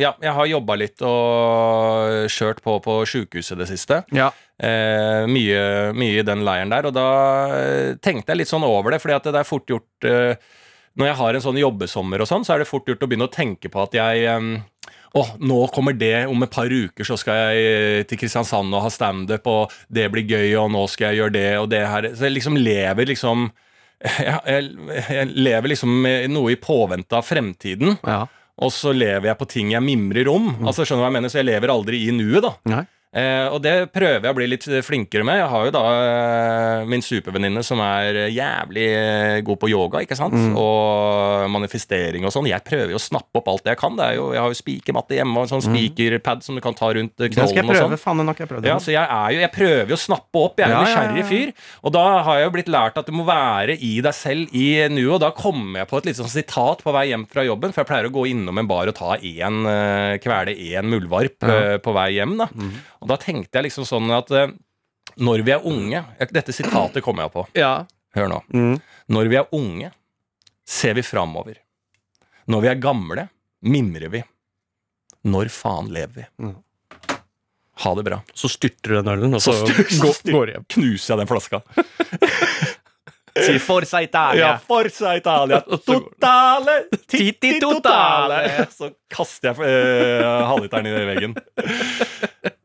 ja, jeg har jobba litt og kjørt på på sjukehuset det siste. Ja. Eh, mye, mye i den leiren der, og da tenkte jeg litt sånn over det, fordi at det er fort gjort eh, Når jeg har en sånn jobbesommer og sånn, så er det fort gjort å begynne å tenke på at jeg eh, å, nå kommer det, om et par uker så skal jeg eh, til Kristiansand og ha standup, og det blir gøy, og nå skal jeg gjøre det og det her. Så jeg liksom lever liksom jeg, jeg, lever liksom noe i påvente av fremtiden. Ja. Og så lever jeg på ting jeg mimrer om. Altså skjønner du hva jeg mener? Så jeg lever aldri i nuet, da. Nei. Eh, og det prøver jeg å bli litt flinkere med. Jeg har jo da eh, min supervenninne som er jævlig eh, god på yoga, ikke sant? Og manifestering og sånn. Jeg prøver jo å snappe opp alt det jeg kan. Det er jo, jeg har jo spikermatte hjemme og en sånn spikerpad som du kan ta rundt Det skal jeg knollen sånn. prøve. Faen, den jeg prøvd. Ja, så jeg, er jo, jeg prøver jo å snappe opp. Jeg er en Ja, ja, ja, ja. fyr. Og da har jeg jo blitt lært at du må være i deg selv i nuet. Og da kommer jeg på et litt sånn sitat på vei hjem fra jobben, for jeg pleier å gå innom en bar og ta én, eh, kvele én muldvarp eh, på vei hjem. da. Mhm. Og da tenkte jeg liksom sånn at eh, når vi er unge Dette sitatet kommer jeg på. Ja. Hør nå. Mm. Når vi er unge, ser vi framover. Når vi er gamle, mimrer vi. Når faen lever vi? Mm. Ha det bra. Så styrter du den ølen, og så, Så styr- går, styr- går hjem. Knuser jeg den flaska. Si Forza Italia. Ja, Forza Italia. Totale titti totale. Så kaster jeg uh, halvliteren i veggen.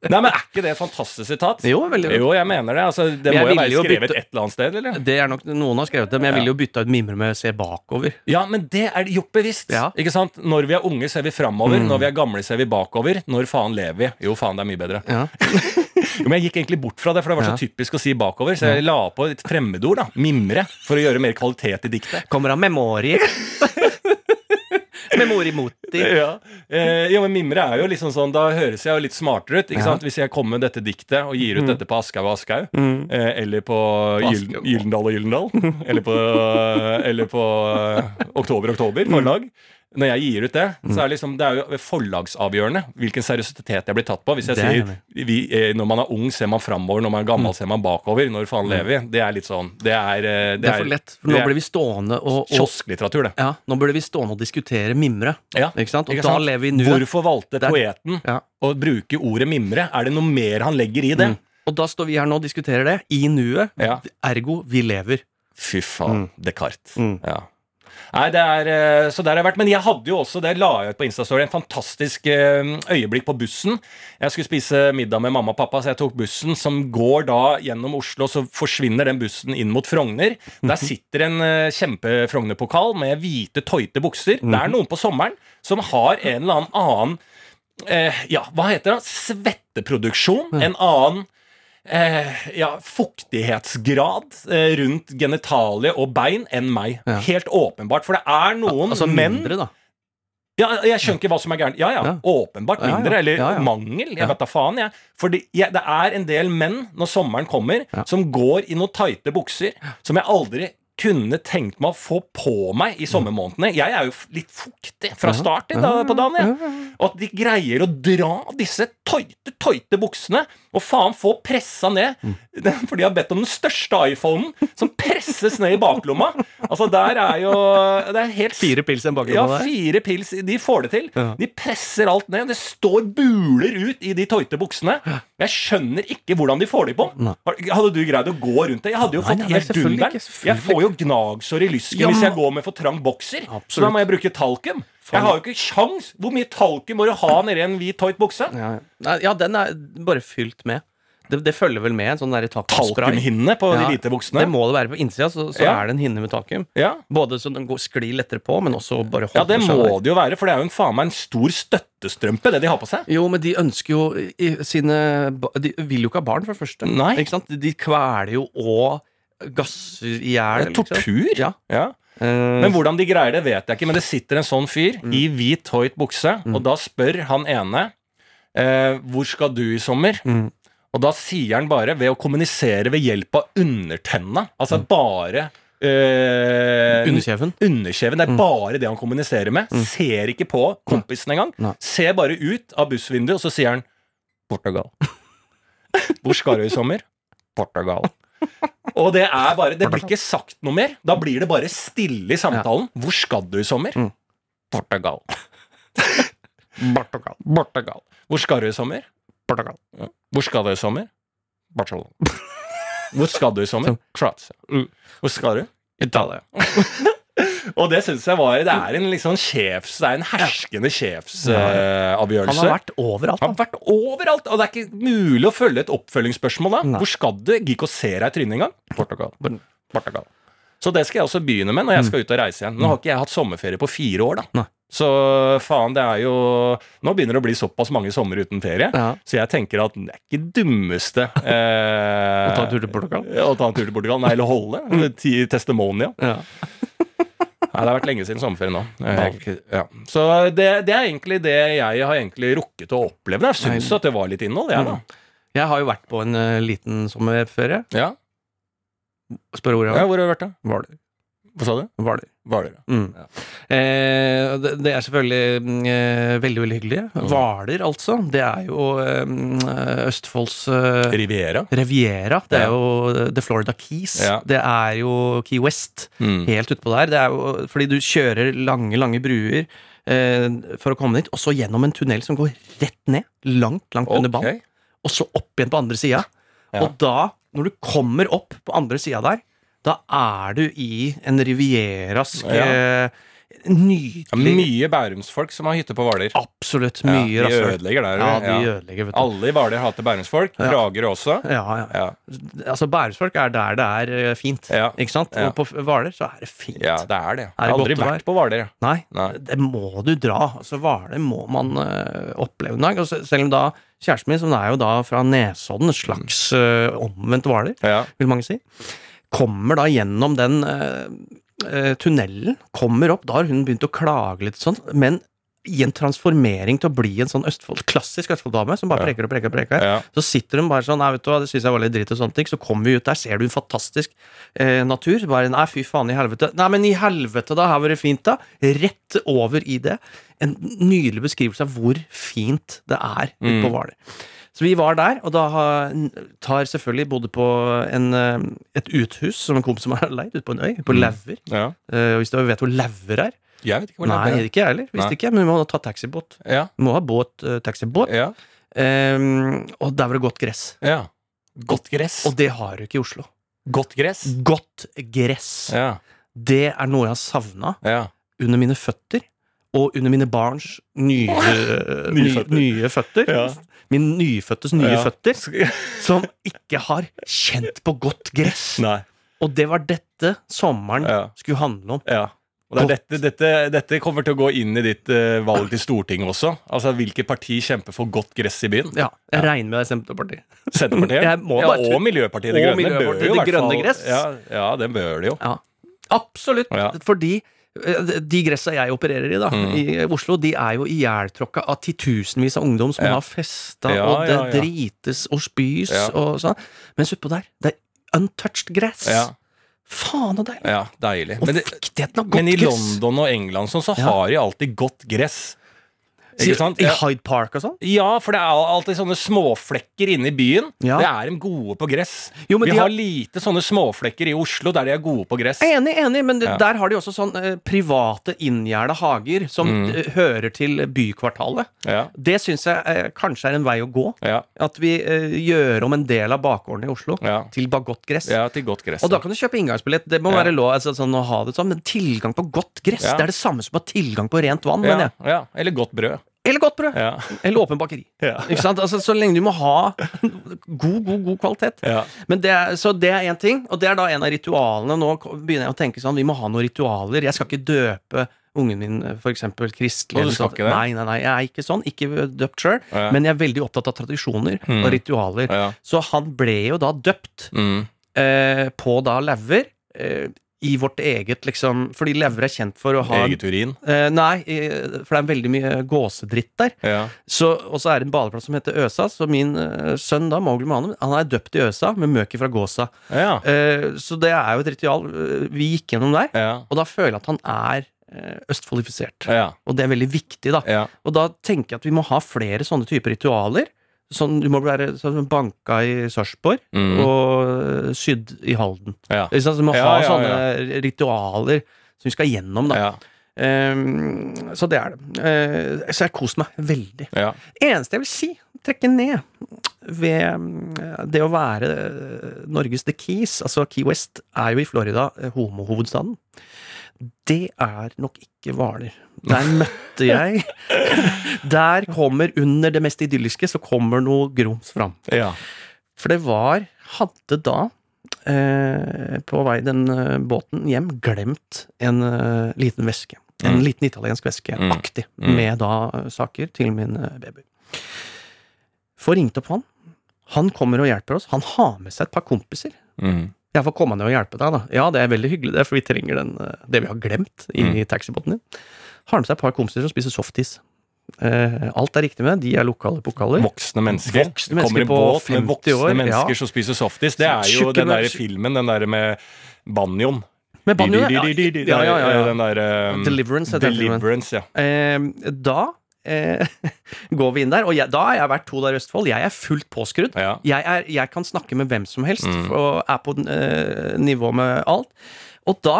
Nei, men Er ikke det et fantastisk sitat? Jo, veldig godt. Jo, jeg mener det. Altså, det må jo være skrevet bytte- et eller annet sted, eller? Det er nok, Noen har skrevet det, men jeg ville jo bytta ut mimre med se bakover. Ja, men det er gjort bevisst. Ja. Ikke sant? Når vi er unge, ser vi framover. Mm. Når vi er gamle, ser vi bakover. Når faen lever vi? Jo, faen, det er mye bedre. Ja. Jo, men Jeg gikk egentlig bort fra det, for det var så typisk å si bakover. Så jeg la på et fremmedord, da. Mimre. For å gjøre mer kvalitet i diktet. Kommer av memori. memori moti. Ja. Eh, ja, men mimre er jo liksom sånn Da høres jeg jo litt smartere ut. Ikke Ja. sant? Hvis jeg kommer med dette diktet og gir ut dette på Aschehoug og Aschehoug, Mm. eh, eller på, På Gyldendal og Gyldendal, eller på, eller på eh, Oktober Oktober forlag Når jeg gir ut det, så er det liksom Det er jo forlagsavgjørende hvilken seriøsitet jeg blir tatt på. Hvis jeg Det er sier vi, eh, når man er ung, ser man framover. Når man er gammel, ser man bakover. Når faen lever vi? Det er litt sånn Det er, eh, Det er for lett. For nå er blir vi stående og, og kiosklitteratur, det. ja, Nå burde vi stående og diskutere mimre. Ja. Ikke sant? Og Ikke da lever vi i nuet. Hvorfor valgte Det er- poeten Ja. å bruke ordet mimre? Er det noe mer han legger i det? Mm. Og da står vi her nå og diskuterer det. I nuet. Ja. Ergo vi lever. Fy faen. Mm. Descartes. Mm. Ja. Nei, det er, eh, så der har jeg vært Men jeg hadde jo også, det la jeg ut på Instastory, en fantastisk eh, øyeblikk på bussen. Jeg skulle spise middag med mamma og pappa, så jeg tok bussen, som går da gjennom Oslo, så forsvinner den bussen inn mot Frogner. Der sitter en eh, kjempe-Frogner-pokal med hvite, tøyte bukser. Det er noen på sommeren som har en eller annen annen eh, Ja, hva heter det? Svetteproduksjon. En annen eh, ja, fuktighetsgrad eh, rundt genitalie og bein enn meg. Ja. Helt åpenbart. For det er noen Altså menn mindre, da. ja, Jeg skjønner ikke hva som er gærent. Ja, ja, Ja. åpenbart mindre. Eller mangel. Jeg vet da faen, jeg. For det er en del menn, når sommeren kommer, som går i noen tighte bukser som jeg aldri kunne tenkt meg å få på meg i sommermånedene. Jeg er jo litt fuktig fra Ja. start da, på dagen. Jeg. Og at de greier å dra disse tøyte, tøyte buksene og faen få pressa ned For de har bedt om den største iPhonen, som presses ned i baklomma. Altså, der er jo Det er helt Fire pils i en ja, baklomma der. fire pils. De får det til. De presser alt ned. Det står buler ut i de tøyte buksene. Jeg skjønner ikke hvordan de får de på. Nei. Hadde du greid å gå rundt det? Jeg hadde jo fått helt dunderen. Jeg får jo gnagsår i lysken Ja, hvis jeg går med for trang bokser. Så da må jeg bruke talkum. Jeg har jo ikke kjangs. Hvor mye talkum må du ha nedi en hvit tight bukse? Ja, ja. Ja, den er bare fylt med. Det, det følger vel med en sånn der tacospray. Talkumhinne på Ja, de hvite buksene. Det må det være på innsida, så, så Ja. er det en hinne med talkum. Ja. Både så den går, sklir lettere på, men også bare ja, holder det seg må der. det jo være, for det er jo en faen meg en stor støttestrømpe, det de har på seg. Jo, men de ønsker jo i sine De vil jo ikke ha barn, for det første. Nei. Ikke sant? De kveler jo og gasser i hjel. liksom. Tortur. Ja. ja. Eh, Men hvordan de greier det, vet jeg ikke. Men det sitter en sånn fyr Mm. i hvit, høyt bukse, og da spør han ene eh, hvor skal du i sommer? Mm. Og da sier han bare ved å kommunisere ved hjelp av undertenna. Altså bare øh, Underkjeven. Underkjeven. Det er bare det han kommuniserer med. Ser ikke på kompisen engang. Nei. Ser bare ut av bussvinduet, og så sier han Portugal. Hvor skal du i sommer? Portugal. Og det er bare Det blir ikke sagt noe mer. Da blir det bare stille i samtalen. Hvor skal du i sommer? Mm. Portugal. Portugal. Portugal. Hvor skal du i sommer? Portugal. Hvor skal du i sommer? Barcelona. Hvor skal du i sommer? Kroatia. Hvor skal du? Italia. Og det syns jeg var Det er en liksom sjefs Det er en herskende sjefsavgjørelse. Han har vært overalt. Han har vært overalt, og det er ikke mulig å følge et oppfølgingsspørsmål da. Nei. Hvor skal du? Gikk og ser deg i trynet engang? Portugal. Portugal. Så det skal jeg også begynne med når jeg skal ut og reise igjen. Nå har ikke jeg hatt sommerferie på fire år, da. Nei. Så faen, det er jo Nå begynner det å bli såpass mange sommer uten ferie. Ja. Så jeg tenker at det er ikke dummeste eh, Å ta en tur til Portugal? Å ta en tur til Portugal. Nei, eller holde. Ti Testimonia. Ja. Nei, det har vært lenge siden sommerferie nå. Jeg, ja. Så det, det er egentlig det jeg har egentlig rukket å oppleve. Jeg syns at det var litt innhold, jeg, da. Jeg har jo vært på en uh, liten sommerferie. Ja. Spør hvor jeg vært? ja, hvor har du vært, da? Hvaler. Hva sa du? Hvaler. Hvaler. ja. Mm. Ja. Eh, det, det er selvfølgelig mm, eh, veldig, veldig hyggelig. Hvaler, altså. Det er jo eh, Østfolds eh, Riviera. Riviera. Det er Ja. jo The Florida Keys. Ja. Det er jo Key West. Mm. Helt utpå der. Det er jo fordi du kjører lange, lange bruer eh, for å komme dit, og så gjennom en tunnel som går rett ned. Langt, langt under vann. Og så opp igjen på andre sida. Ja. Og da, når du kommer opp på andre sida der, da er du i en rivierask Ja. eh, Det er mye bærumsfolk som har hytte på Hvaler. Absolutt Ja, mye de rasshøl. ødelegger der. Ja, de ja. ødelegger, vet du. Alle i Hvaler hater bærumsfolk. Ja. Kragerø også. Ja, ja. Ja. Altså, Bærumsfolk er der det er eh, fint. Ja. Ikke sant? Ja. Og på Hvaler så er det fint. ja, det er det. Jeg Er det aldri har aldri vært på Hvaler. Nei, Nei. det må du dra. Altså, Hvaler må man eh, oppleve en dag. Og selv om da kjæresten min, som er jo da fra Nesodden, slags eh, omvendt Hvaler, Ja. vil mange si, kommer da gjennom den eh, eh, tunnelen, kommer opp, da har hun begynt å klage litt sånn, men i en transformering til å bli en sånn Østfold, klassisk Østfold-dame som bare preker og preker og preker. Ja. Så sitter hun bare sånn Nei, vet du hva, det syns jeg var litt dritt og sånne ting. Så kommer vi ut der, ser du en fantastisk eh, natur. Bare nei, fy faen i helvete. Nei, men i helvete, da. Her var det fint, da. Rett over i det. En nydelig beskrivelse av hvor fint det er ute på Mm. Så vi var der, og da tar selvfølgelig bodde på en, eh, et uthus som en kompis som har leid, ute på en øy, på Mm. Lauver. ja. Uh, hvis du vet hvor Lauver er? Jeg vet ikke hvor Nei, er. Nei, ikke jeg heller. Visste ikke, men vi må ta taxibåt. Ja. Vi må ha båt, uh, taxibåt. Ja. Um, og der var det godt gress. ja. Godt gress. Og det har du ikke i Oslo. Godt gress. Godt gress. Ja. Det er noe jeg har savna Ja. under mine føtter, og under mine barns nye, Nye nye føtter. Ja. Min nyfødtes nye Ja. føtter, som ikke har kjent på godt gress. Nei. Og det var dette sommeren Ja. skulle handle om. Ja. Og det dette, dette, dette kommer til å gå inn i ditt uh, valg til Stortinget også. Altså Hvilket parti kjemper for godt gress i byen? Ja, jeg regner med det er Senterpartiet. Senterpartiet? Ja, og Miljøpartiet De Og Grønne. Miljøpartiet bør jo De Grønne fall- gress. Ja, ja, det bør det jo. Ja, absolutt. Ja. Fordi de gressa jeg opererer i da, Mm. i Oslo, de er jo ihjeltråkka av titusenvis av ungdom som Ja. har festa, Ja, og det ja, drites og spys og sånn. Mens utpå der, det er untouched grass. Ja, Faen og deilig. ja deilig. Og Men, det, viktigheten av godt men i gress. London og England sånn, så har de alltid godt gress. Ikke sant? I Hyde Park og sånn? Ja, for det er alltid sånne småflekker inne i byen. Ja. Det er de gode på gress. Jo, men Vi har har- lite sånne småflekker i Oslo der de er gode på gress. Enig, enig, men Ja. der har de også sånn eh, private inngjerda hager som Mm. eh, hører til bykvartalet. Ja, Det syns jeg eh, kanskje er en vei å gå. At vi eh, gjør om en del av bakgården i Oslo til bare godt gress. ja til godt gress. Og da kan du kjøpe inngangsbillett. Det må være lov altså, sånn, å ha det sånn, men tilgang på godt gress det er det samme som å ha tilgang på rent vann. ja, mener jeg. ja, Eller godt brød. Eller godt brød. Ja. Eller åpen bakeri. Ja. Altså, så lenge du må ha god, god, god kvalitet. Ja. Men det er, så det er én ting, og det er da en av ritualene. Nå begynner jeg å tenke sånn, vi må ha noen ritualer. Jeg skal ikke døpe ungen min eksempel kristelig. Og du skal ikke det? Nei, nei, nei, jeg er ikke sånn. Ikke døpt sjøl. Men jeg er veldig opptatt av tradisjoner Mm. og ritualer. Så han ble jo da døpt Mm. eh, på da lever. Eh, I vårt eget, liksom Fordi lever er kjent for å ha Eget urin. eh, Nei, for det er veldig mye gåsedritt der. Ja. Så, og så er det en badeplass som heter Øsa, så min eh, sønn da, Mowgli Manu, han er døpt i Øsa med møket fra gåsa. Ja. Eh, så det er jo et ritual eh, vi gikk gjennom der, Ja. og da føler jeg at han er eh, østfoldifisert. Ja. Og det er veldig viktig, da. Ja. Og da tenker jeg at vi må ha flere sånne typer ritualer. Sånn, du må være sånn banka i Sarpsborg Mm. og eh, sydd i Halden. Ja. Så Du må ha sånne ritualer som vi skal gjennom, da. Ehm, så det er det. Uh, så jeg har kost meg veldig. Ja. Eneste jeg vil si, trekke ned ved eh, det å være Norges The Keys, altså Key West, er jo i Florida homohovedstaden. Det er nok ikke Hvaler. Der møtte jeg Der kommer, under det mest idylliske, så kommer noe grums fram. Ja. For det var Hadde da eh, på vei den eh, båten hjem glemt en eh, liten veske. En Mm. liten italiensk veske, Mm. aktig, Mm. med da eh, saker til min eh, baby. Får ringt opp han. Han kommer og hjelper oss. Han har med seg et par kompiser. Mm. Jeg får komme ned og hjelpe deg, da. Ja, det er veldig hyggelig, det, for vi trenger den, det vi har glemt i Mm. taxibåten din. Har med seg et par kompiser som spiser softis. Uh, alt er riktig med det. De er lokale pokaler. Voksne mennesker. Voksne mennesker Kommer i på båt med voksne år, mennesker ja. som spiser softis. Det er jo den der filmen, den der med banjoen. Med banjoen, ja. Ja, ja, ja, ja. Den der um, Deliverance. Deliverance, ja. Uh, da uh, går vi inn der, og jeg, da har jeg vært to der i Østfold. Jeg er fullt påskrudd. ja. Jeg, er, jeg kan snakke med hvem som helst, Mm. og er på nivå med alt. Og da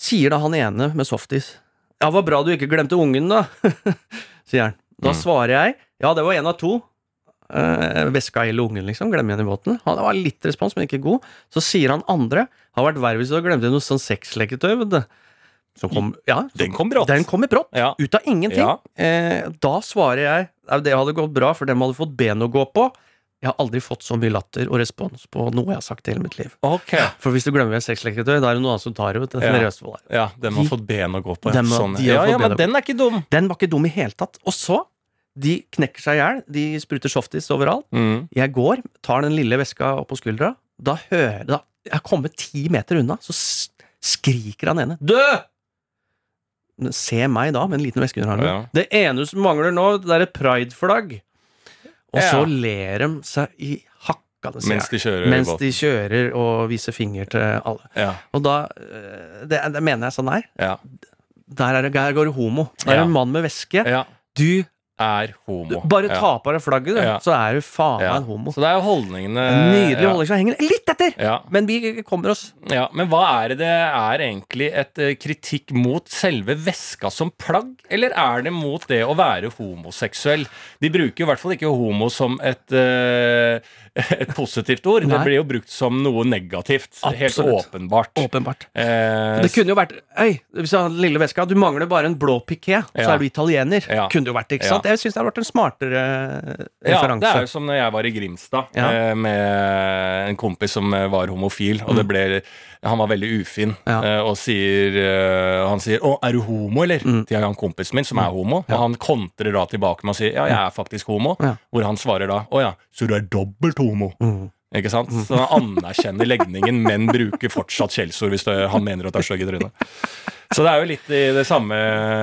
sier da han ene med softis Ja, var bra du ikke glemte ungen, da, sier han. Da Mm. svarer jeg ja, det var en av to. Eh, veska hele ungen, liksom. Glemme igjen i båten. Han var litt respons, men ikke god. Så sier han andre har vært verre hvis du har glemt noe sånn sexleketøy. Som kom, ja, Den kom brått. den kom i brått. Ja. Ut av ingenting. Ja. Eh, da svarer jeg «Ja, det hadde gått bra, for dem hadde fått ben å gå på. Jeg har aldri fått så mye latter og respons på noe jeg har sagt i hele mitt liv. Okay. For hvis du glemmer en sexleketøy, da er det noen andre som tar det. Ja. Ja, den har De- fått ben å gå på. Dem Sånn. de Ja, ja, men den er ikke dum. Den var ikke dum i hele tatt. Og så, de knekker seg i hjel. De spruter softis overalt. Mm. Jeg går, tar den lille veska opp på skuldra. Da hører da, Jeg har kommet ti meter unna, så skriker han ene 'Dø!' Se meg da, med en liten veske under armen. Ja. Det ene som mangler nå, det er et prideflagg. Og så ler de seg i hakkende Mens de kjører mens de kjører og viser finger til alle. Ja. Og da eh, Det, det mener jeg sånn her. Ja. Der, er der går det homo. Der er Ja. en mann med veske. ja. Du, Er homo. bare ta på deg flagget, du, Ja. så er du faen Ja. en homo. Så det er jo holdningene nydelig ja. holdning som henger litt etter! Ja. Men vi kommer oss Ja, Men hva er det det er egentlig et eh, kritikk mot selve veska som plagg, eller er det mot det å være homoseksuell? De bruker i hvert fall ikke homo som et, eh, et positivt ord. Nei. Det blir jo brukt som noe negativt. Helt åpenbart. Åpenbart. Eh, Det kunne jo vært Øy, hvis jeg hadde den lille veska, du mangler bare en blå piké, så er du italiener. Kunne det jo vært ikke sant? Jeg syns det hadde vært en smartere referanse. Ja, det er jo som når jeg var i Grimstad Ja. eh, med en kompis som eh, var homofil, og det ble Han var veldig ufin, Mm. Ja. eh, og sier eh, Han sier 'Å, er du homo, eller?' Mm. til han kompisen min, som er homo. Og han kontrer da tilbake med å si 'Ja, jeg er faktisk homo', hvor han svarer da 'Å ja, så du er dobbelt homo'? Mm. Ikke sant? Så han anerkjenner legningen, men bruker fortsatt skjellsord hvis han mener at det er stygg i trynet. Så det er jo litt i det samme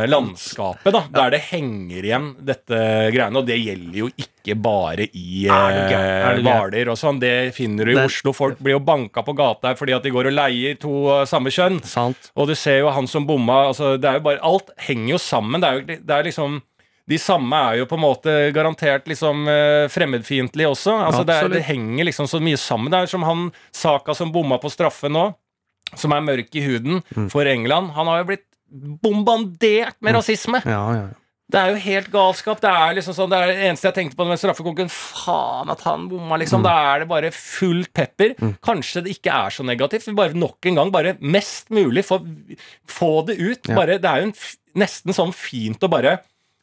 landskapet, da, der det henger igjen dette greiene. Og det gjelder jo ikke bare i eh? Hvaler og sånn. Det finner du i Oslo. Folk blir jo banka på gata her fordi at de går og leier to samme kjønn. Sant. Og du ser jo han som bomma altså, det er jo bare, Alt henger jo sammen. Det er, jo, det er liksom De samme er jo på en måte garantert liksom eh, fremmedfiendtlige også. Altså, det, er, det henger liksom så mye sammen. Det er som han Saka som bomma på straffe nå, som er mørk i huden Mm. for England. Han har jo blitt bombandert med rasisme. Ja, ja. Det er jo helt galskap. Det er liksom sånn, det er det eneste jeg tenkte på med straffekonken. Faen at han bomma, liksom. Da er det bare fullt pepper. Kanskje det ikke er så negativt. Vi bare nok en gang bare mest mulig få, få det ut. Ja. Bare, det er jo en, nesten sånn fint å bare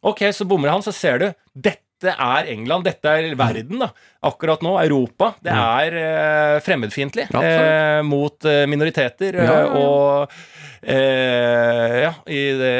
Ok, så bommer han, så ser du. Dette er England, dette er verden, da. Akkurat nå, Europa. Det er eh, fremmedfiendtlig eh, mot eh, minoriteter. Ja, ja, ja. eh, og eh, ja, i, det,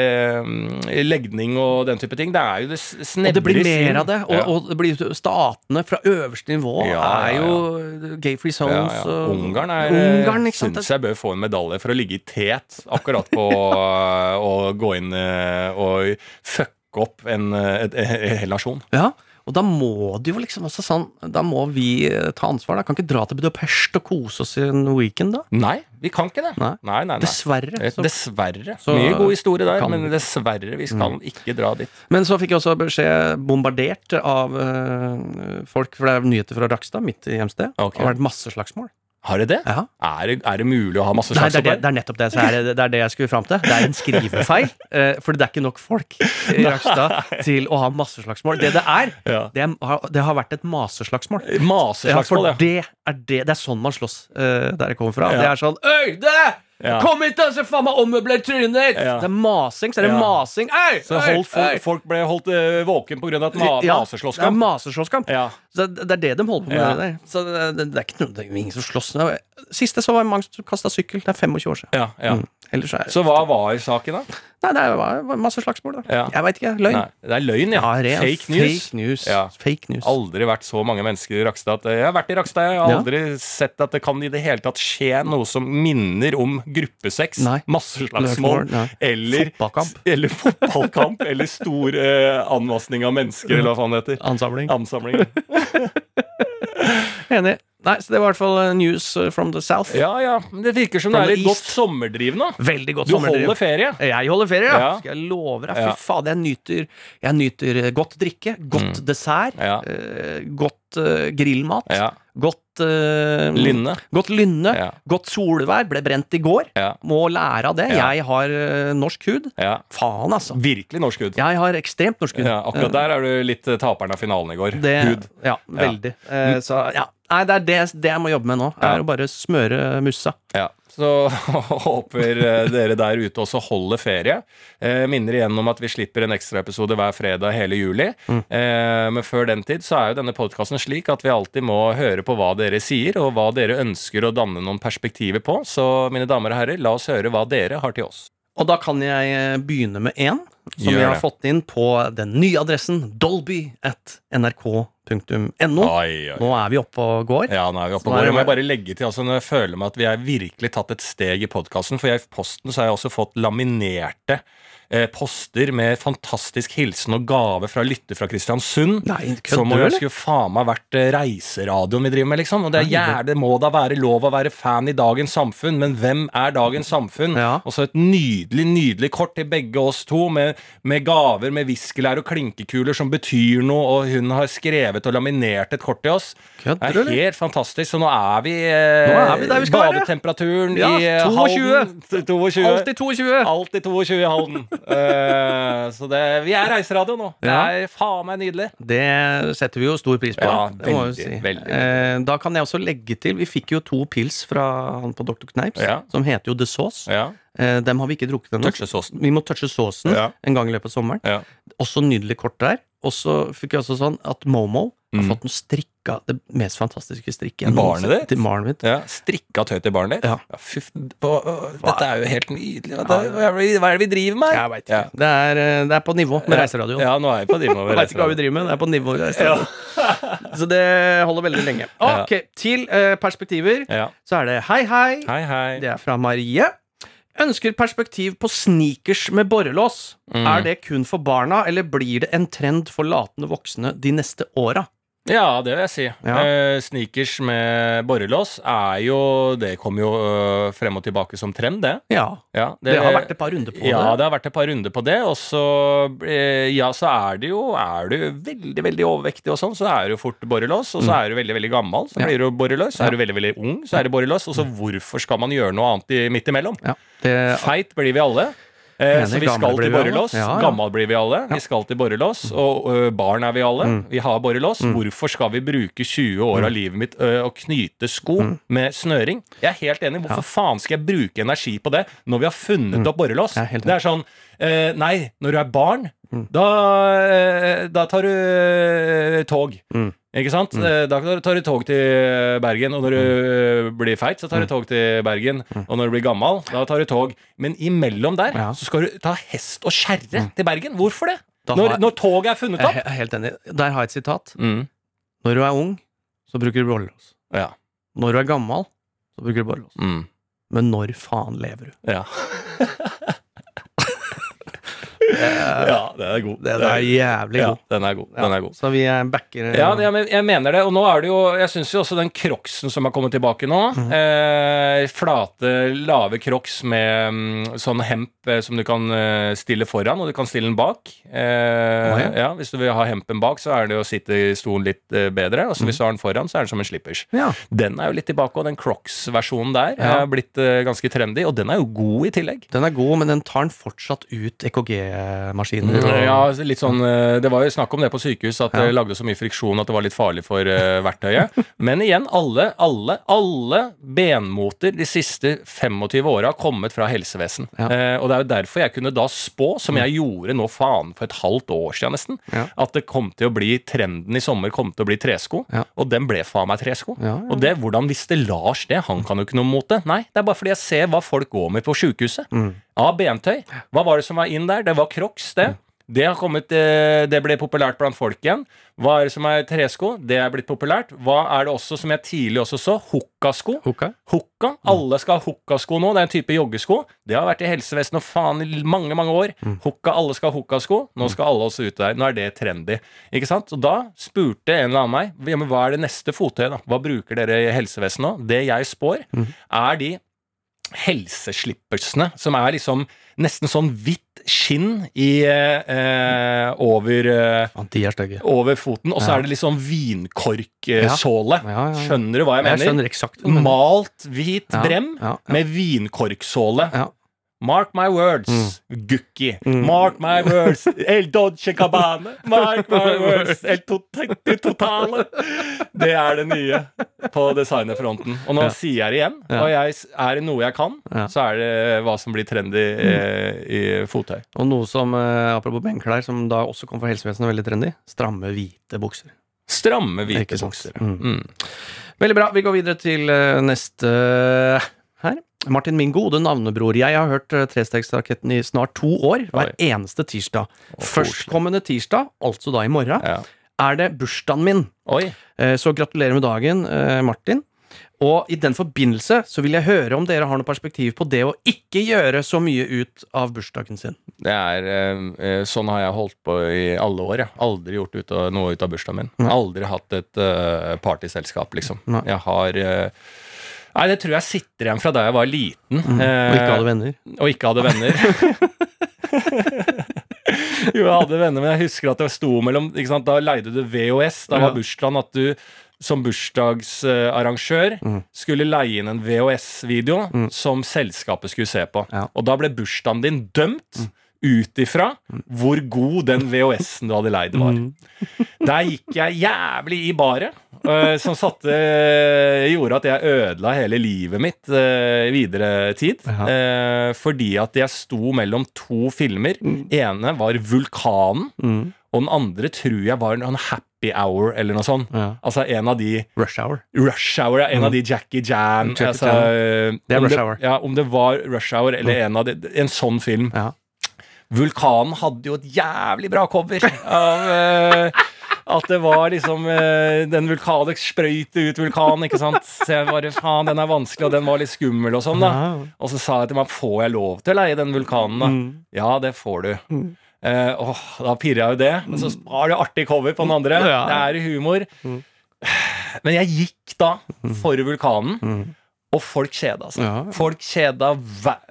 i legning og den type ting. Det er jo det snevre Og det blir mer av det. Og, Ja. og det blir statene fra øverste nivå Ja, ja, er jo gay-free zones. ja. og- Ungarn er Ungarn, syns jeg bør få en medalje for å ligge i tet akkurat på å gå inn eh, og fucke opp en, eh, en hel nasjon. Ja, og da må det jo liksom også sånn Da må vi eh, ta ansvar. da Kan ikke dra til Budapest og kose oss i en weekend, da. Nei, vi kan ikke det. Nei. nei, nei. Dessverre. Eh, Så. Dessverre. Så Mye god historie der, men dessverre, vi skal ikke dra dit. Men så fikk jeg også beskjed bombardert av øh, folk, for det er nyheter fra Rakstad, mitt hjemsted. Okay. Det har vært masse slagsmål. Har det det? Ja. Er, det er det mulig å ha masse Nei, det, det, det er nettopp det. Så er det, det er det jeg skulle fram til. Det er en skrivefeil. eh, for det er ikke nok folk i Rakstad til å ha masseslagsmål. Det det er, Ja. det, er, det har vært et maseslagsmål. Ja, Maseslagsmål, for ja. det er, det, det er sånn man slåss eh, der jeg kommer fra. Ja. Det er sånn Øy, det! Ja. Kom hit, da, så faen meg ommøbler trynet ditt! Ja. Det er masing, så er det Ja. masing. Ei, Så ei, folk, folk ble holdt uh, våken pga. et ma Ja, Det er maseslåsskamp. maseslåsskamp. Det, det er det de holder på med. Der. Så det, det, det er ikke noe, det er ingen som slåss. Sist jeg så var det mange som kasta sykkel. Det er 25 år siden. Ja, ja. Mm. Er Så hva var saken, da? Nei, det var masse slagsmål, da. Ja. Jeg veit ikke. Løgn. Nei, det er løgn, ja. Ja, Fake news. Fake news. Ja. Fake news. Aldri vært så mange mennesker i Rakstad. Jeg har vært i Rakstad, jeg har aldri sett at det kan i det hele tatt skje noe som minner om gruppesex, masseslagsmål, eller Fotballkamp. Eller fotballkamp, eller stor eh, anvasning av mennesker, eller hva faen det heter. Ansamling. Ansamling. Enig. Nei, så det var i hvert fall eh, news eh, from the south. Ja, ja. Men det virker som det er litt godt sommerdriv nå. Veldig godt Du sommerdriv. holder ferie. Jeg holder ferie, ja. Ja. Skal jeg love deg. Ja. Fy fader, jeg nyter, jeg nyter eh, godt drikke, godt dessert, Ja. uh, godt uh, grillmat, Ja. godt uh, Lynne. Godt lynne, Ja. godt solvær. Ble brent i går. Ja. Må lære av det. Ja. Jeg har norsk hud. ja. Faen, altså. Virkelig norsk hud. Jeg har ekstremt norsk hud. Ja, akkurat der er du litt taperen av finalen i går. Det, Hud. Ja, veldig. Så ja. Nei, det er det, det jeg må jobbe med nå. Er å bare smøre mussa. Ja, så håper eh, dere der ute også holder ferie. Eh, minner igjen om at vi slipper en ekstraepisode hver fredag hele juli. Mm. Eh, men før den tid så er jo denne podkasten slik at vi alltid må høre på hva dere sier, og hva dere ønsker å danne noen perspektiver på. Så mine damer og herrer, la oss høre hva dere har til oss. Og da kan jeg eh, begynne med én som Gjør vi har det. fått inn på den nye adressen dolby at nrk.no. Oi. Nå er vi oppe og går. Ja, nå er vi oppe og er går. Jeg må bare- legge til, altså, når jeg føler meg at vi har virkelig tatt et steg i podkasten. For jeg, i posten så har jeg også fått laminerte poster med fantastisk hilsen og gave fra lytter fra Kristiansund. Nei, Som om kødder du, det skulle faen meg vært eh, reiseradioen vi driver med, liksom. Og det, er gjerne, det må da være lov å være fan i dagens samfunn, men hvem er dagens samfunn? Ja. Og så et nydelig, nydelig kort til begge oss to, med, med gaver med viskelær og klinkekuler som betyr noe, og hun har skrevet og laminert et kort til oss. Det er helt eller? fantastisk. Så nå er vi, eh, Nå er vi der vi skal være. badetemperaturen Ja, i eh, 22. Halden. 22. Alltid 22! Alltid 22 i Halden. Eh, så det, vi er reiseradio nå. Det er faen meg nydelig. Det setter vi jo stor pris på. Ja, veldig, si. veldig. Eh, da kan jeg også legge til Vi fikk jo to pils fra han på Dr. Kneips, Ja. som heter jo The Sauce. Ja. Eh, dem har vi ikke drukket ennå. Vi må touche saucen Ja. en gang i løpet av sommeren. Ja. Også nydelig kort der. Og så fikk jeg også sånn at Momo har fått fått noe strikka Det mest fantastiske strikket. Barnet ditt? Til barnet mitt. Ja, Strikka tøy til barnet ditt? Ja. fy, f- på, å, dette er jo helt nydelig. Hva, hva, er det- hva er det vi driver med? Jeg ikke. Ja. Det, er, eh, det er på nivå med reiseradioen. Ja, nå er vi på nivå Jeg vet ikke hva vi driver med, det er på nivå med reiseradioen. Så det holder veldig lenge. Ok, til uh, perspektiver Ja. så er det hei, hei. Hei, hei. Det er fra Marie. Ønsker perspektiv på sneakers med borrelås. Mm. Er det kun for barna, eller blir det en trend for latende voksne de neste åra? Ja, det vil jeg si. Ja. Eh, sneakers med borrelås er jo Det kommer jo øh, frem og tilbake som trend, det. Ja. Ja, Det, har vært et par runder på ja, det. det har vært et par runder på det. Og så, eh, ja, så er det jo Er du veldig veldig overvektig og sånn, så er du fort borrelås. Og så er du veldig veldig gammel, så Mm. Blir du borrelås. Så er du veldig veldig ung, så er du borrelås. Og så hvorfor skal man gjøre noe annet i, midt imellom? Ja, det, Feit blir vi alle. Eh, så vi skal til borrelås. Ja, ja. Gammel blir vi alle. Vi skal til borrelås. Og ø, barn er vi alle. Mm. Vi har borrelås. Hvorfor skal vi bruke 20 år av livet mitt ø, og knyte sko med snøring? Jeg er helt enig. Hvorfor faen skal jeg bruke energi på det når vi har funnet opp borrelås? Det er sånn ø, Nei, når du er barn, da, eh, da tar du tog. Mm. Ikke sant? Mm. Da tar du tog til Bergen, og når du eh, blir feit, så tar du tog til Bergen. Og når du blir gammel, da tar du tog. Men imellom der Ja. så skal du ta hest og kjerre til Bergen. Hvorfor det? Da Når, har- når toget er funnet opp? jeg er helt enig. Der har jeg et sitat. Mm. Når du er ung, så bruker du borrelås. Ja. Når du er gammel, så bruker du borrelås. Mm. Men når faen lever du? Ja. ja, den er god. Den er jævlig ja, god. den er god. Den er god. Så vi er backer Ja, ja jeg, jeg mener det. Og nå er det jo Jeg syns jo også den crocsen som har kommet tilbake nå mm. eh, Flate, lave crocs med mm, sånn hemp eh, som du kan eh, stille foran, og du kan stille den bak. Eh, ja. ja, Hvis du vil ha hempen bak, så er det å sitte i stolen litt eh, bedre. Og så Mhm. hvis du har den foran, så er den som en slippers. Ja. Den er jo litt tilbake, og den crocs-versjonen der Ja. er blitt eh, ganske trendy, og den er jo god i tillegg. Den er god, men den tar den fortsatt ut EKG skrapemaskiner. og- Ja, litt sånn eh, Det var jo snakk om det på sykehus, at det lagde så mye friksjon at det var litt farlig for eh, verktøyet. Men igjen, alle, alle, alle benmoter de siste 25 åra har kommet fra helsevesen. Ja. Eh, og det er jo derfor jeg kunne da spå, som jeg gjorde nå faen for et halvt år siden nesten, Ja. at det kom til å bli trenden i sommer kom til å bli tresko. Ja. Og den ble faen meg tresko. Og det, hvordan visste Lars det? Han kan jo ikke noe mot det. Nei, det er bare fordi jeg ser hva folk går med på sjukehuset. Mm. Av bentøy. Hva var det som var inn der? Det var Crocs, det. Det, har kommet, eh, det ble populært blant folk igjen. Hva er det som er tresko? Det er blitt populært. Hva er det også som jeg tidlig også så? Hukkasko. Hukka. Hukka. Alle skal ha hukkasko nå. Det er en type joggesko. Det har vært i helsevesenet og faen i mange, mange år. Hukka, alle skal ha hukkasko. Nå skal alle også ut der. Nå er det trendy. Ikke sant? Og da spurte en eller annen meg ja, men hva er det neste fottøyet, da? Hva bruker dere i helsevesenet nå? Det jeg spår, er de helseslippersene som er liksom nesten sånn hvitt skinn i eh, over eh, Faen, de er stygge. over foten, og så Ja. er det litt sånn vinkorksåle. Ja, ja, ja. Skjønner du hva jeg Jeg mener? skjønner eksakt. Malt hvit Ja, brem ja, ja. med vinkorksåle. Mark my words, Gukki. Mark my words, El Dodge Cabane. Mark my words, El Tot- Totale. Det er det nye på designerfronten. Og nå Ja. sier jeg det igjen. Og jeg, er det noe jeg kan, Ja. så er det hva som blir trendy eh, i fottøy. Og noe som, eh, apropos benklær, som da også kom fra helsevesenet, veldig trendy. Stramme, hvite bukser. Stramme, hvite bukser. Mm. Mm. Veldig bra. Vi går videre til eh, neste her. Martin, min gode navnebror. Jeg har hørt uh, Trestegsraketten i snart to år, hver Oi. eneste tirsdag. Førstkommende tirsdag, altså da i morgen, Ja. er det bursdagen min. Oi. Eh, Så gratulerer med dagen, eh, Martin. Og i den forbindelse så vil jeg høre om dere har noe perspektiv på det å ikke gjøre så mye ut av bursdagen sin. Det er, eh, eh, Sånn har jeg holdt på i alle år. Jeg. Aldri gjort ut av, noe ut av bursdagen min. Nei. Aldri hatt et eh, partyselskap, liksom. Nei. Jeg har eh, Nei, det tror jeg sitter igjen fra da jeg var liten. Mm. eh, Og ikke hadde venner. og ikke hadde venner. jo, jeg hadde venner, men jeg husker at det sto mellom sant? Da leide du VHS. Da var Ja. bursdagen at du som bursdagsarrangør Mm. skulle leie inn en VHS-video som selskapet skulle se på. Ja. Og da ble bursdagen din dømt ut ifra hvor god den VHS-en du hadde leid var. Mm. Der gikk jeg jævlig i baret, øh, som satte gjorde at jeg ødela hele livet mitt i videre tid. Eh, fordi at jeg sto mellom to filmer. ene var Vulkanen, Mm. og den andre tror jeg var en Happy Hour eller noe sånt. Ja. Altså en av de Rush Hour. Rush Hour, ja, en av de Jackie Chan Jackie altså, øh, Det er Rush Rush Hour. Ja, om det var Rush Hour eller en av de, en sånn film. Ja. Vulkanen hadde jo et jævlig bra cover av uh, at det var liksom uh, Den vulkanen sprøyte ut vulkanen, ikke sant. Så jeg bare faen, den er vanskelig, og den var litt skummel og sånn, da. Og så sa jeg til meg, får jeg lov til å leie den vulkanen, da? Mm. Ja, det får du. Uh, åh, da pirra jo det. Men så har du artig cover på den andre. Ja. Det er humor. Men jeg gikk da for vulkanen, Mm. og folk kjeda seg. Ja. Folk kjeda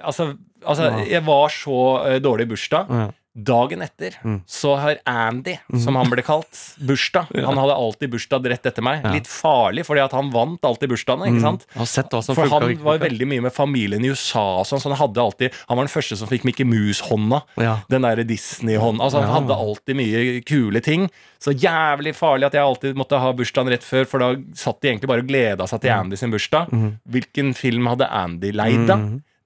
Altså, altså jeg var så uh, dårlig i bursdag. Dagen etter Mm. så har Andy, som han ble kalt, bursdag. Han hadde alltid bursdag rett etter meg. Litt farlig, fordi at han vant alltid bursdagene. ikke sant? Sett hva For han var veldig mye med familien i USA og sånn, så han hadde alltid Han var den første som fikk Mickey Mouse-hånda. Den derre Disney-hånda. Altså, han hadde alltid mye kule ting. Så jævlig farlig at jeg alltid måtte ha bursdagen rett før, for da satt de egentlig bare og gleda seg til Andy sin bursdag. Hvilken film hadde Andy leid, da?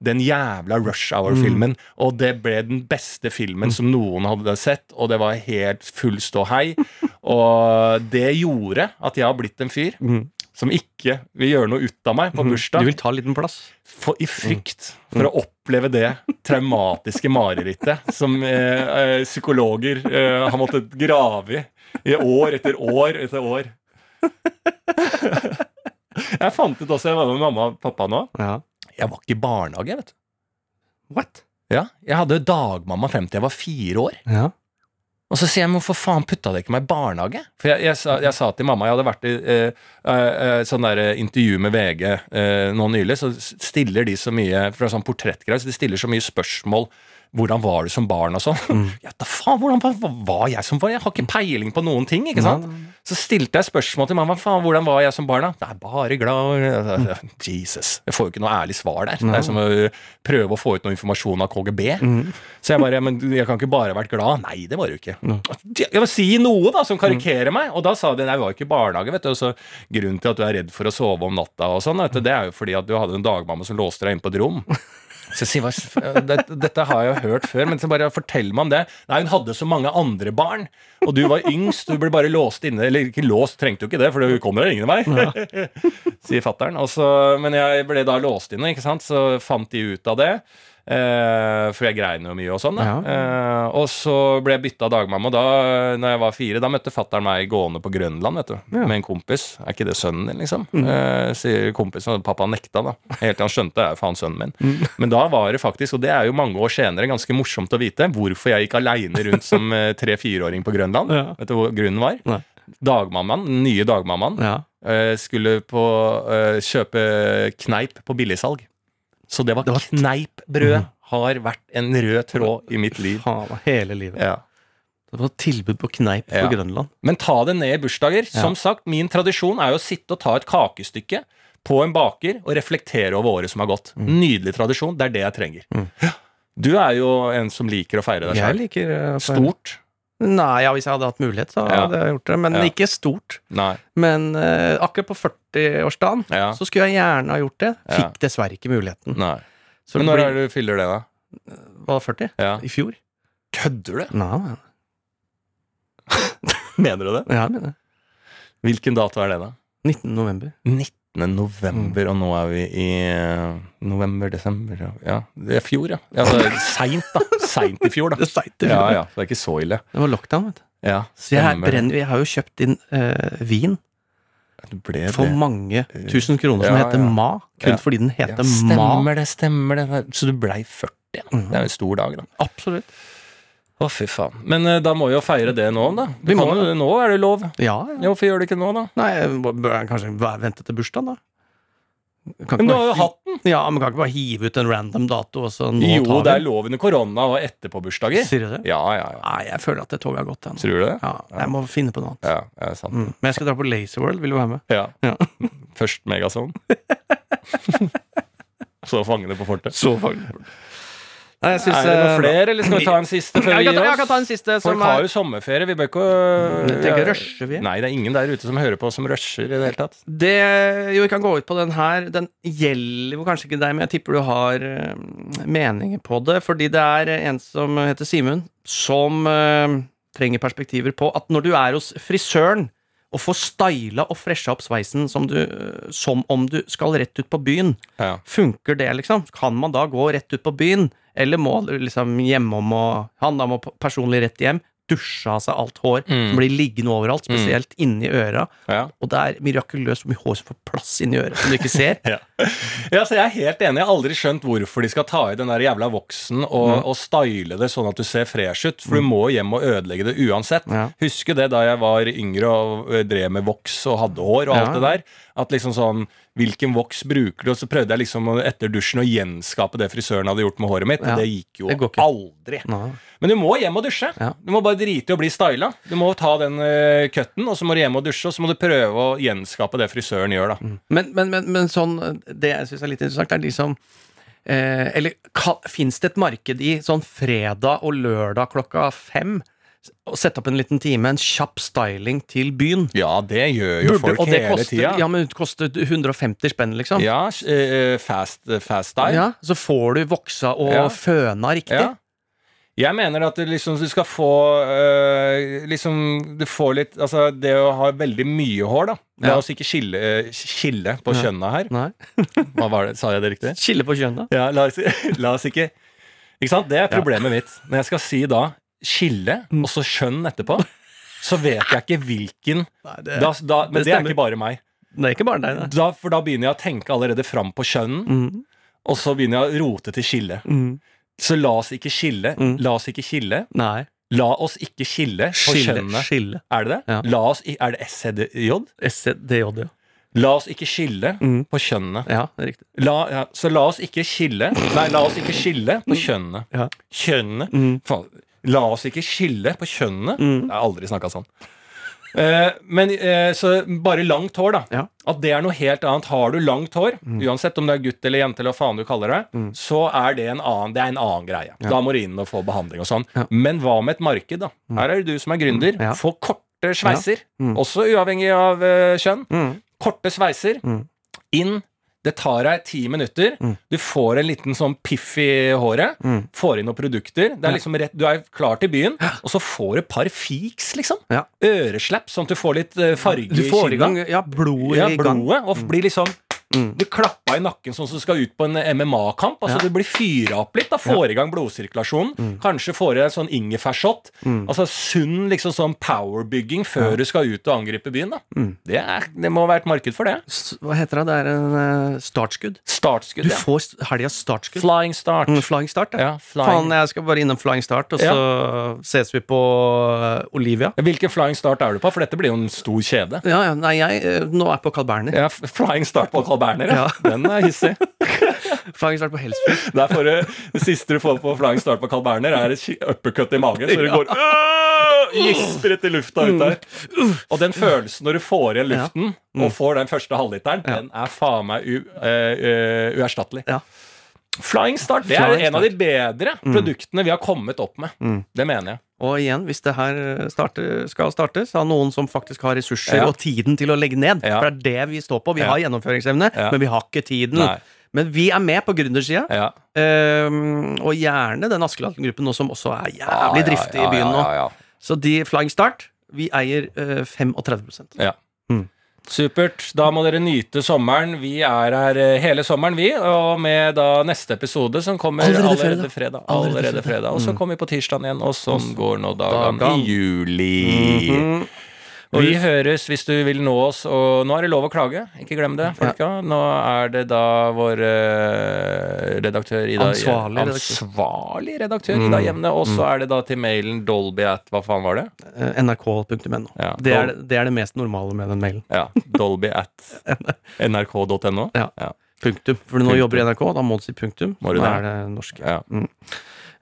Den jævla Rush Hour-filmen. Og det ble den beste filmen som noen hadde sett, og det var helt full ståhei. Og det gjorde at jeg har blitt en fyr mm. som ikke vil gjøre noe ut av meg på Du bursdag. vil ta en liten plass? For, I frykt for å oppleve det traumatiske marerittet som eh, eh, psykologer eh, har måttet grave i i år etter år etter år. Jeg fant ut også, jeg var med mamma og pappa nå Ja. Jeg var ikke i barnehage, vet du. What? Ja, jeg hadde dagmamma frem til jeg var fire år. Ja. Og så sier jeg, men hvorfor faen putta dere ikke meg i barnehage? For jeg, jeg, sa, jeg sa til mamma, jeg hadde vært i eh, eh, eh, sånn der eh, intervju med VG eh, nå nylig, så stiller de så mye fra sånn portrettgreier, så de stiller så mye spørsmål hvordan var du som barn og sånn. Mm. Ja, da faen, hvordan var, jeg som barn? Jeg har ikke peiling på noen ting, ikke sant? Så stilte jeg spørsmål til mamma, faen, hvordan var jeg som barn da? Det er bare glad Jesus. Jeg får jo ikke noe ærlig svar der. Det er som å prøve å få ut noe informasjon av KGB. Så jeg bare, men jeg kan ikke bare ha vært glad. Nei, det var du ikke. Jeg må si noe da, som karikerer meg. Og da sa de, nei, vi var jo ikke barnehage, vet du. Og så grunnen til at du er redd for å sove om natta og sånn, det er jo fordi at du hadde en dagmamma som låste deg inn på et rom. Så jeg sier, hva, dette, har jeg hørt før, men så bare fortell meg om det. Nei, hun hadde så mange andre barn, og du var yngst, du ble bare låst inne. Eller ikke låst, trengte jo ikke det, for hun kommer jo ingen vei, sier fattern. Men jeg ble da låst inne, ikke sant, så fant de ut av det. Eh, for jeg grein jo mye og sånn. Ja. Eh, og så ble jeg bytta dagmamma. Da når jeg var fire, da møtte fattern meg gående på Grønland vet du, Ja. med en kompis. Er ikke det sønnen din, liksom? Eh, sier kompisen, og pappa nekta, da. Helt til han skjønte det er faen sønnen min. Men da var det faktisk, og det er jo mange år senere, ganske morsomt å vite, hvorfor jeg gikk aleine rundt som tre-fireåring på Grønland. Ja. Vet du hvor grunnen var? Nei. Dagmammaen, den nye dagmammaen, skulle på, kjøpe kneip på billigsalg. Så det var, Det var- kneipbrød har vært en rød tråd i mitt liv. Faen, hele livet. Ja. Det var tilbud på kneip på Ja. Grønland. Men ta det ned i bursdager. Ja. Som sagt, min tradisjon er jo å sitte og ta et kakestykke på en baker og reflektere over året som har gått. Mm. Nydelig tradisjon. Det er det jeg trenger. Mm. Du er jo en som liker å feire deg liker eh, Stort? Nei, ja, hvis jeg hadde hatt mulighet, så Ja. hadde jeg gjort det. Men Ja. ikke stort. Nei. Men uh, akkurat på 40-årsdagen Ja. så skulle jeg gjerne ha gjort det. Ja. Fikk dessverre ikke muligheten. Nei. Så Men når blir- er det du fyller det, da? Var det 40? Ja. I fjor? Kødder du? Nei, nei. Mener du det? Ja, jeg mener det. Hvilken dato er det, da? 19. november. 19. november, og nå er vi i eh, november, desember ja. ja. Det er fjor, ja. ja det er Seint, da. Seint i fjor, da. Det er seigt. Ja, ja. Så det er ikke så ille. Det var lockdown, vet du. Ja, Så jeg, brenner, jeg har jo kjøpt inn eh, vin for det. mange tusen kroner som Ja, heter ja. Ma. Kun Ja. fordi den Ja, heter Ma. stemmer det, stemmer det. Så du blei 40, ja. Mhm. Det er en stor dag, da. Absolutt. Å, fy faen. Men eh, da må vi jo feire det nå, da. Vi må kan jo, nå er det lov. Ja, ja. Ja, Hvorfor gjør du ikke nå, da? Nei, bør jeg kanskje vente til bursdagen, da? Kan Men du bare har jo hi- hatt den! Ja, men kan ikke bare hive ut en random dato, og så nå Jo, tar vi det er den? lov under korona og etterpåbursdager. Sier du det? Ja, ja, ja. Nei, jeg føler at det toget har gått ennå. Tror du det? Ja, jeg må finne på noe annet. Ja, ja sant. Mm. Men jeg skal dra på Lazy World, vil du være med? Ja. Ja. Først Megazone. Så fangene på fortet. Så faglig. Nei, jeg synes, Er det noen eh, flere, eller skal vi ta en siste før vi gir ta, jeg kan ta en siste Folk som har jo sommerferie. Vi bør ikke Jeg tenker rusher vi. Nei, det er ingen der ute som hører på som rusher i det hele tatt. Det, jo, vi kan gå ut på den her. Den gjelder jo kanskje ikke deg, men jeg tipper du har eh, meninger på det. Fordi det er en som heter Simen, som uh, trenger perspektiver på at når du er hos frisøren og får styla og fresha opp sveisen som, du, som om du skal rett ut på byen, Ja. funker det, liksom? Kan man da gå rett ut på byen, eller må du liksom hjemom og Han da må personlig rett hjem, dusje av seg alt hår Mm. som blir liggende overalt, spesielt inni øra. Ja. Og det er mirakuløst hvor mye hår som får plass inni øret, som du ikke ser. Ja. ja, så Jeg er helt enig. Jeg har aldri skjønt hvorfor de skal ta i den der jævla voksen og, og style det sånn at du ser fresh ut. For du må hjem og ødelegge det uansett. Ja. Husker det da jeg var yngre og drev med voks og hadde hår og alt det der. At liksom sånn Hvilken voks bruker du? Og så prøvde jeg liksom etter dusjen å gjenskape det frisøren hadde gjort med håret mitt. Ja. Det gikk jo Det aldri. Nå. Men du må hjem og dusje. Ja. Du må bare drite i å bli styla. Du må ta den uh, cutten, og så må du hjem og dusje, og så må du prøve å gjenskape det frisøren gjør, da. Men, men, men, men sånn Det jeg syns er litt interessant, er de som eh, Eller fins det et marked i sånn fredag og lørdag klokka fem? Å sette opp en liten time, en kjapp styling til byen? Ja, det gjør jo Burde- folk det hele koster, tida. Ja, men det koster 150 spenn, liksom. Ja, eh, fast, fast style. Ja, så får du voksa og Ja. føna riktig. Ja. Jeg mener at det liksom, du skal få øh, Liksom Du får litt Altså, det å ha veldig mye hår, da La Ja. oss ikke skille, skille på Ja. kjønna her. Nei. Hva var det? Sa jeg det riktig? Skille på kjønna. Ja, la oss, la oss ikke Ikke sant? Det er problemet mitt. Når jeg skal si da skille, Mm. og så kjønn etterpå, så vet jeg ikke hvilken Nei, det, da, da, Men det det er ikke bare meg. det er ikke bare deg. Da, for da begynner jeg å tenke allerede fram på kjønnen, Mm. og så begynner jeg å rote til skille. Mm. Så la oss ikke skille. Mm. La oss ikke skille. Nei. La oss ikke skille på Skille. Skille. Er det det? Ja. Oss, er det SCDJ? SCDJ, ja. La oss ikke skille Mm. på kjønnene. Ja, det er riktig. La, ja, så la oss ikke skille Nei, la oss ikke skille på kjønnene. Ja. Kjønnene Mm. Faen, La oss ikke skille på kjønnene. Mm. Jeg har aldri snakka sånn. Eh, men eh, Så bare langt hår, da. Ja. At det er noe helt annet. Har du langt hår, uansett om det er gutt eller jente, eller hva faen du kaller det, Mm. så er det en annen, det er en annen greie. Da må du inn og få behandling og sånn. Ja. Men hva med et marked, da? Her er det du som er gründer. Ja. Få korte sveiser. Mm. Også uavhengig av uh, kjønn. Mm. Korte sveiser. Mm. Inn. Det tar deg ti minutter. Mm. Du får en liten sånn piff i håret. Mm. Får inn noen produkter. Er liksom rett, du er klar til byen, og så får du et par fiks, liksom. Ja. Øreslapp, sånn at du får litt eh, farge Du får i kinna. gang ja, blodet ja, i gang. blodet, og blir liksom Mm. Du klappa i nakken sånn som du skal ut på en MMA-kamp. Altså Ja. Du blir fyra opp litt, da får i gang blodsirkulasjonen. Kanskje får i deg en sånn ingefærshot. Mm. Altså sunn liksom sånn powerbygging før du skal ut og angripe byen. da Mm. det, er, det må være et marked for det. Hva heter det? Det er en uh, startskudd. Startskudd, Du ja. får helgas startskudd. Flying start. Mm, flying start, ja. Ja, Faen, jeg skal bare innom Flying Start, og så ses vi på uh, Olivia. Hvilken flying start er du på? For dette blir jo en stor kjede. Ja, ja, nei, jeg uh, nå er jeg på Carl Berner. Ja, Flying start på Carl Berner, ja. Den er hissig. Flying Start på Helsfyr. Det, du, det siste du får på flying start på Carl Berner, er et uppercut i magen, så du går gisper etter lufta ut der. Og den følelsen når du får igjen luften, og får den første halvliteren, den er faen meg eh, eh, uerstattelig. Ja. Flying Start det er en av de bedre produktene vi har kommet opp med. Mm. Det mener jeg. Og igjen, hvis det her starter, skal startes av noen som faktisk har ressurser Ja. og tiden til å legge ned. Ja. For det er det vi står på. Vi Ja. har gjennomføringsevne, men vi har ikke tiden. Nei. Men vi er med på gründersida. Ja. Um, og gjerne den Askeladden-gruppen nå, som også er jævlig driftig i byen nå. Så de Flying Start, vi eier uh, 35 ja. Mm. Supert. Da må dere nyte sommeren. Vi er her eh, hele sommeren, vi. Og med da neste episode, som kommer Allerede allerede, fredag. fredag. Allerede fredag. Og så Mm. kommer vi på tirsdag igjen, og sånn går nå dagene i juli. Mhm. Vi høres hvis du vil nå oss, og nå er det lov å klage. Ikke glem det, folka. Nå er det da vår eh, redaktør Ida Ansvarlig redaktør. Ansvarlig redaktør Mm. Ida Jevne. Og så er det da til mailen dolby at Hva faen var det? Eh, nrk.no. Ja, det, er, det er det mest normale med den mailen. Ja, Dolby at nrk.no. Ja. Ja. Punktum. For når du Punktum. jobber i NRK, da må du si punktum. Må du da det? er det norsk. Ja.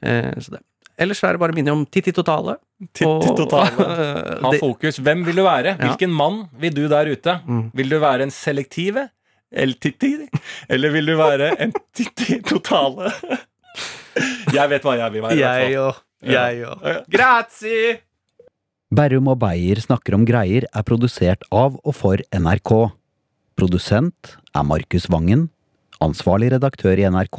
Eh, så det. Ellers er det bare å minne om Titti Totale. Titti Totale. Og- Ha fokus. Hvem vil du være? Ja. Hvilken mann vil du der ute? Mm. Vil du være en selektive? Eller titti? Eller vil du være en titti totale? Jeg vet hva jeg vil være. Jeg. Ja. Jeg Ja. Grazie! Berrum og Beyer snakker om greier er produsert av og for NRK. Produsent er Markus Vangen. Ansvarlig redaktør i NRK,